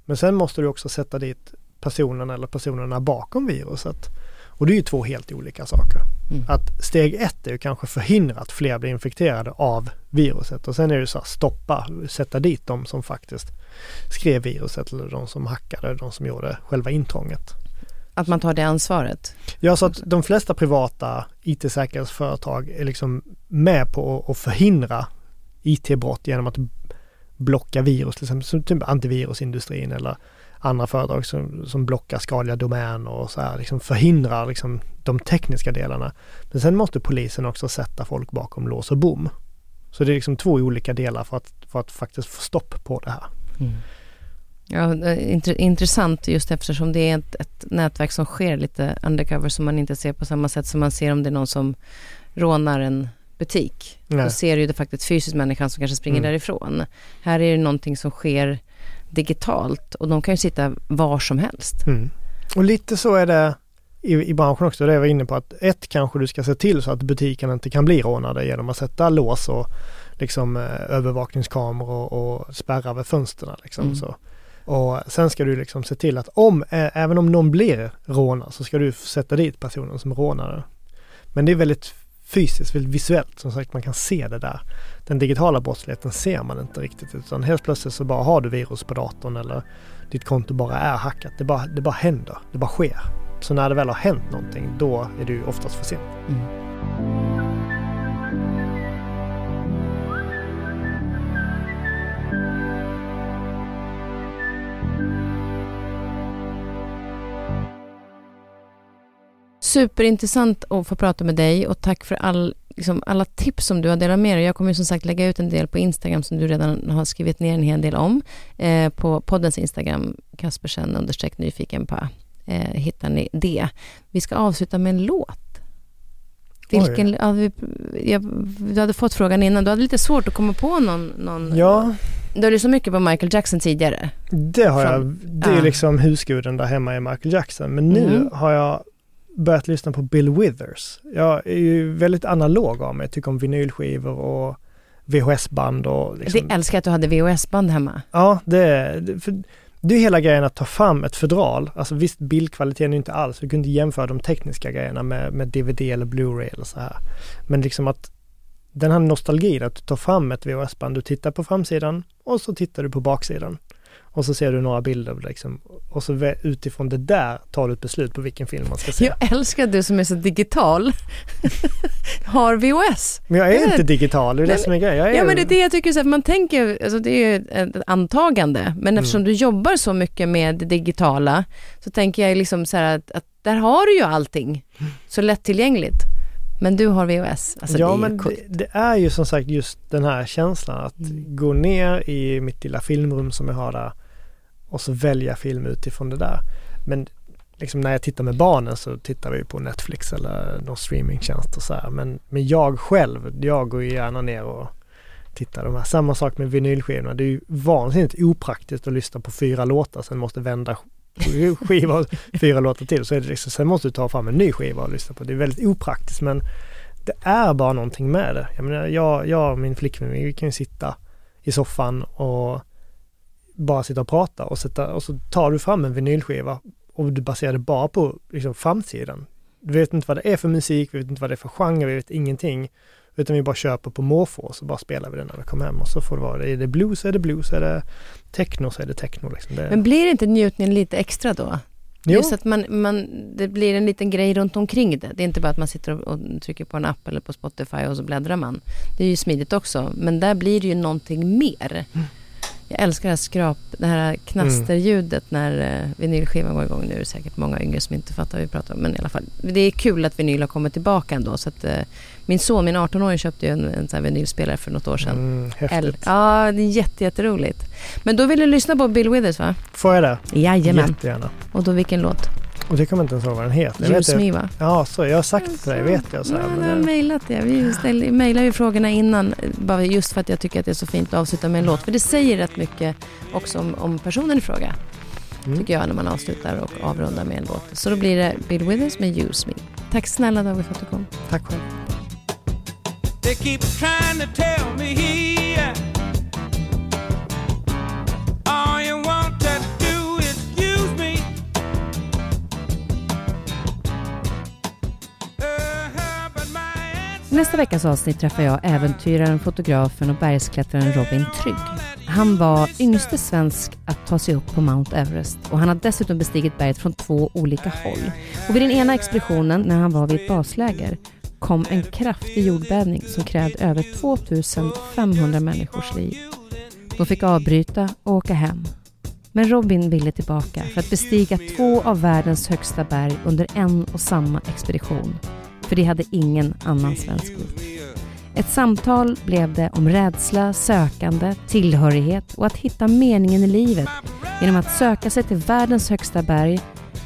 Men sen måste du också sätta dit personen eller personerna bakom viruset. Och det är ju två helt olika saker. Mm. Att steg ett är ju kanske förhindra att fler blir infekterade av viruset och sen är det så här stoppa, sätta dit de som faktiskt skrev viruset eller de som hackade, de som gjorde själva intrånget. Att man tar det ansvaret? Ja, så att de flesta privata IT-säkerhetsföretag är liksom med på att förhindra IT-brott genom att blocka virus, till exempel som typ antivirusindustrin eller andra företag som, som blockar skadliga domäner och så här, liksom förhindrar liksom de tekniska delarna. Men sen måste polisen också sätta folk bakom lås och bom. Så det är liksom två olika delar för att, för att faktiskt få stopp på det här. Mm. Ja, intressant just eftersom det är ett, ett, nätverk som sker lite undercover som man inte ser på samma sätt som man ser om det är någon som rånar en butik. Nej. Då ser du ju det faktiskt fysiskt människan som kanske springer mm. därifrån. Här är det någonting som sker digitalt och de kan ju sitta var som helst. Mm. Och lite så är det i, i branschen också, det jag var inne på att ett kanske du ska se till så att butiken inte kan bli rånade genom att sätta lås och liksom eh, övervakningskameror och spärra vid fönstren. Liksom, mm. så. Och sen ska du liksom se till att om, även om någon blir rånad så ska du sätta dit personen som rånade. Men det är väldigt fysiskt, väldigt visuellt. Som sagt, man kan se det där. Den digitala brottsligheten ser man inte riktigt utan helt plötsligt så bara har du virus på datorn eller ditt konto bara är hackat. Det bara, det bara händer, det bara sker. Så när det väl har hänt någonting, då är det ju oftast för sent. Mm. Superintressant att få prata med dig och tack för all, liksom, alla tips som du har delat med dig. Jag kommer som sagt lägga ut en del på Instagram som du redan har skrivit ner en hel del om. Eh, på poddens Instagram, Kaspersen understreck nyfiken på, eh, hittar ni det. Vi ska avsluta med en låt. Vilken, ja, vi, jag, du hade fått frågan innan, du hade lite svårt att komma på någon, någon Ja. Du har lyssnat mycket på Michael Jackson tidigare. Det har Från, jag. Det är ja. liksom husguden där hemma i Michael Jackson. Men nu mm. har jag börjat lyssna på Bill Withers. Jag är ju väldigt analog av mig, jag tycker om vinylskivor och VHS-band och liksom. Det älskar att du hade VHS-band hemma. Ja, det är, för det är hela grejen att ta fram ett fodral. Alltså visst, bildkvaliteten är inte alls, vi kunde inte jämföra de tekniska grejerna med, med DVD eller Blu-ray eller så här. Men liksom att den här nostalgin, att du tar fram ett VHS-band, du tittar på framsidan och så tittar du på baksidan. Och så ser du några bilder liksom, och så utifrån det där tar du ett beslut på vilken film man ska se. Jag älskar du som är så digital. har VHS. Men jag är inte digital, det är det som är grejen. Är... Ja men det är det jag tycker, så här, man tänker, alltså det är ju ett antagande, men eftersom mm. du jobbar så mycket med det digitala så tänker jag liksom så här att, att där har du ju allting så lättillgängligt. Men du har VHS, alltså ja, det är men det, det, är ju som sagt just den här känslan att mm. gå ner i mitt lilla filmrum som jag har där och så välja film utifrån det där. Men liksom när jag tittar med barnen så tittar vi på Netflix eller någon streamingtjänst och så här. Men, men jag själv, jag går ju gärna ner och tittar de här. Samma sak med vinylskivorna. Det är ju vansinnigt opraktiskt att lyssna på fyra låtar, sen måste vända skiva fyra låtar till. Så är det liksom, sen måste du ta fram en ny skiva och lyssna på. Det är väldigt opraktiskt men det är bara någonting med det. Jag menar, jag, jag och min flickvän, vi kan ju sitta i soffan och bara sitta och prata och, sätta, och så tar du fram en vinylskiva och du baserar det bara på liksom, framsidan. Du vet inte vad det är för musik, vi vet inte vad det är för genre, vi vet ingenting. Utan vi bara köper på måfå och så bara spelar vi den när vi kommer hem och så får det vara, är det blues är det blues, är det techno så är det techno. Liksom. Det... Men blir inte njutningen lite extra då? Jo. Just att man, man, det blir en liten grej runt omkring det. Det är inte bara att man sitter och, och, trycker på en app eller på Spotify och så bläddrar man. Det är ju smidigt också, men där blir det ju någonting mer. Mm. Jag älskar det här skrap, det här knasterljudet mm. när uh, vinylskivan går igång. Nu är det säkert många yngre som inte fattar vad vi pratar om. Men i alla fall, det är kul att vinyl har kommit tillbaka ändå. Så att, uh, min son, min 18-åring, köpte ju en, en sån vinylspelare för något år sedan. Mm, häftigt. Ja, det är jätte, jätteroligt. Men då vill du lyssna på Bill Withers va? Får jag det? Jajamän. Jättegärna. Och då vilken låt? Och det kommer inte ens ihåg vad den heter. Use Me va? Ja, så jag har sagt det till dig, vet jag. Så här, ja, jag har mejlat det. Vi mejlar ju frågorna innan, bara just för att jag tycker att det är så fint att avsluta med en låt. För det säger rätt mycket också om, om personen i fråga. Mm. Tycker jag när man avslutar och avrundar med en låt. Så då blir det Bill Withers med Use Me. Tack snälla David för att du kom. Tack själv. Nästa veckas avsnitt träffar jag äventyraren, fotografen och bergsklättraren Robin Trygg. Han var yngste svensk att ta sig upp på Mount Everest och han har dessutom bestigit berget från två olika håll. Och vid den ena expeditionen, när han var vid ett basläger, kom en kraftig jordbävning som krävde över 2500 människors liv. De fick avbryta och åka hem. Men Robin ville tillbaka för att bestiga två av världens högsta berg under en och samma expedition. För det hade ingen annan svensk gjort. Ett samtal blev det om rädsla, sökande, tillhörighet och att hitta meningen i livet genom att söka sig till världens högsta berg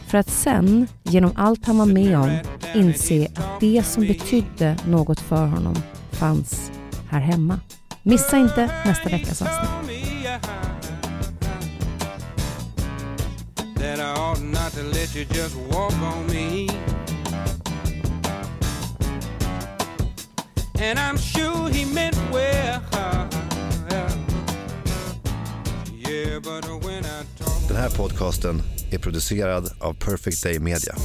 för att sen, genom allt han var med om, inse att det som betydde något för honom fanns här hemma. Missa inte nästa veckas avsnitt. that I ought not to let you just walk on me. And I'm sure he meant well. Den här podcasten är producerad av Perfect Day Media.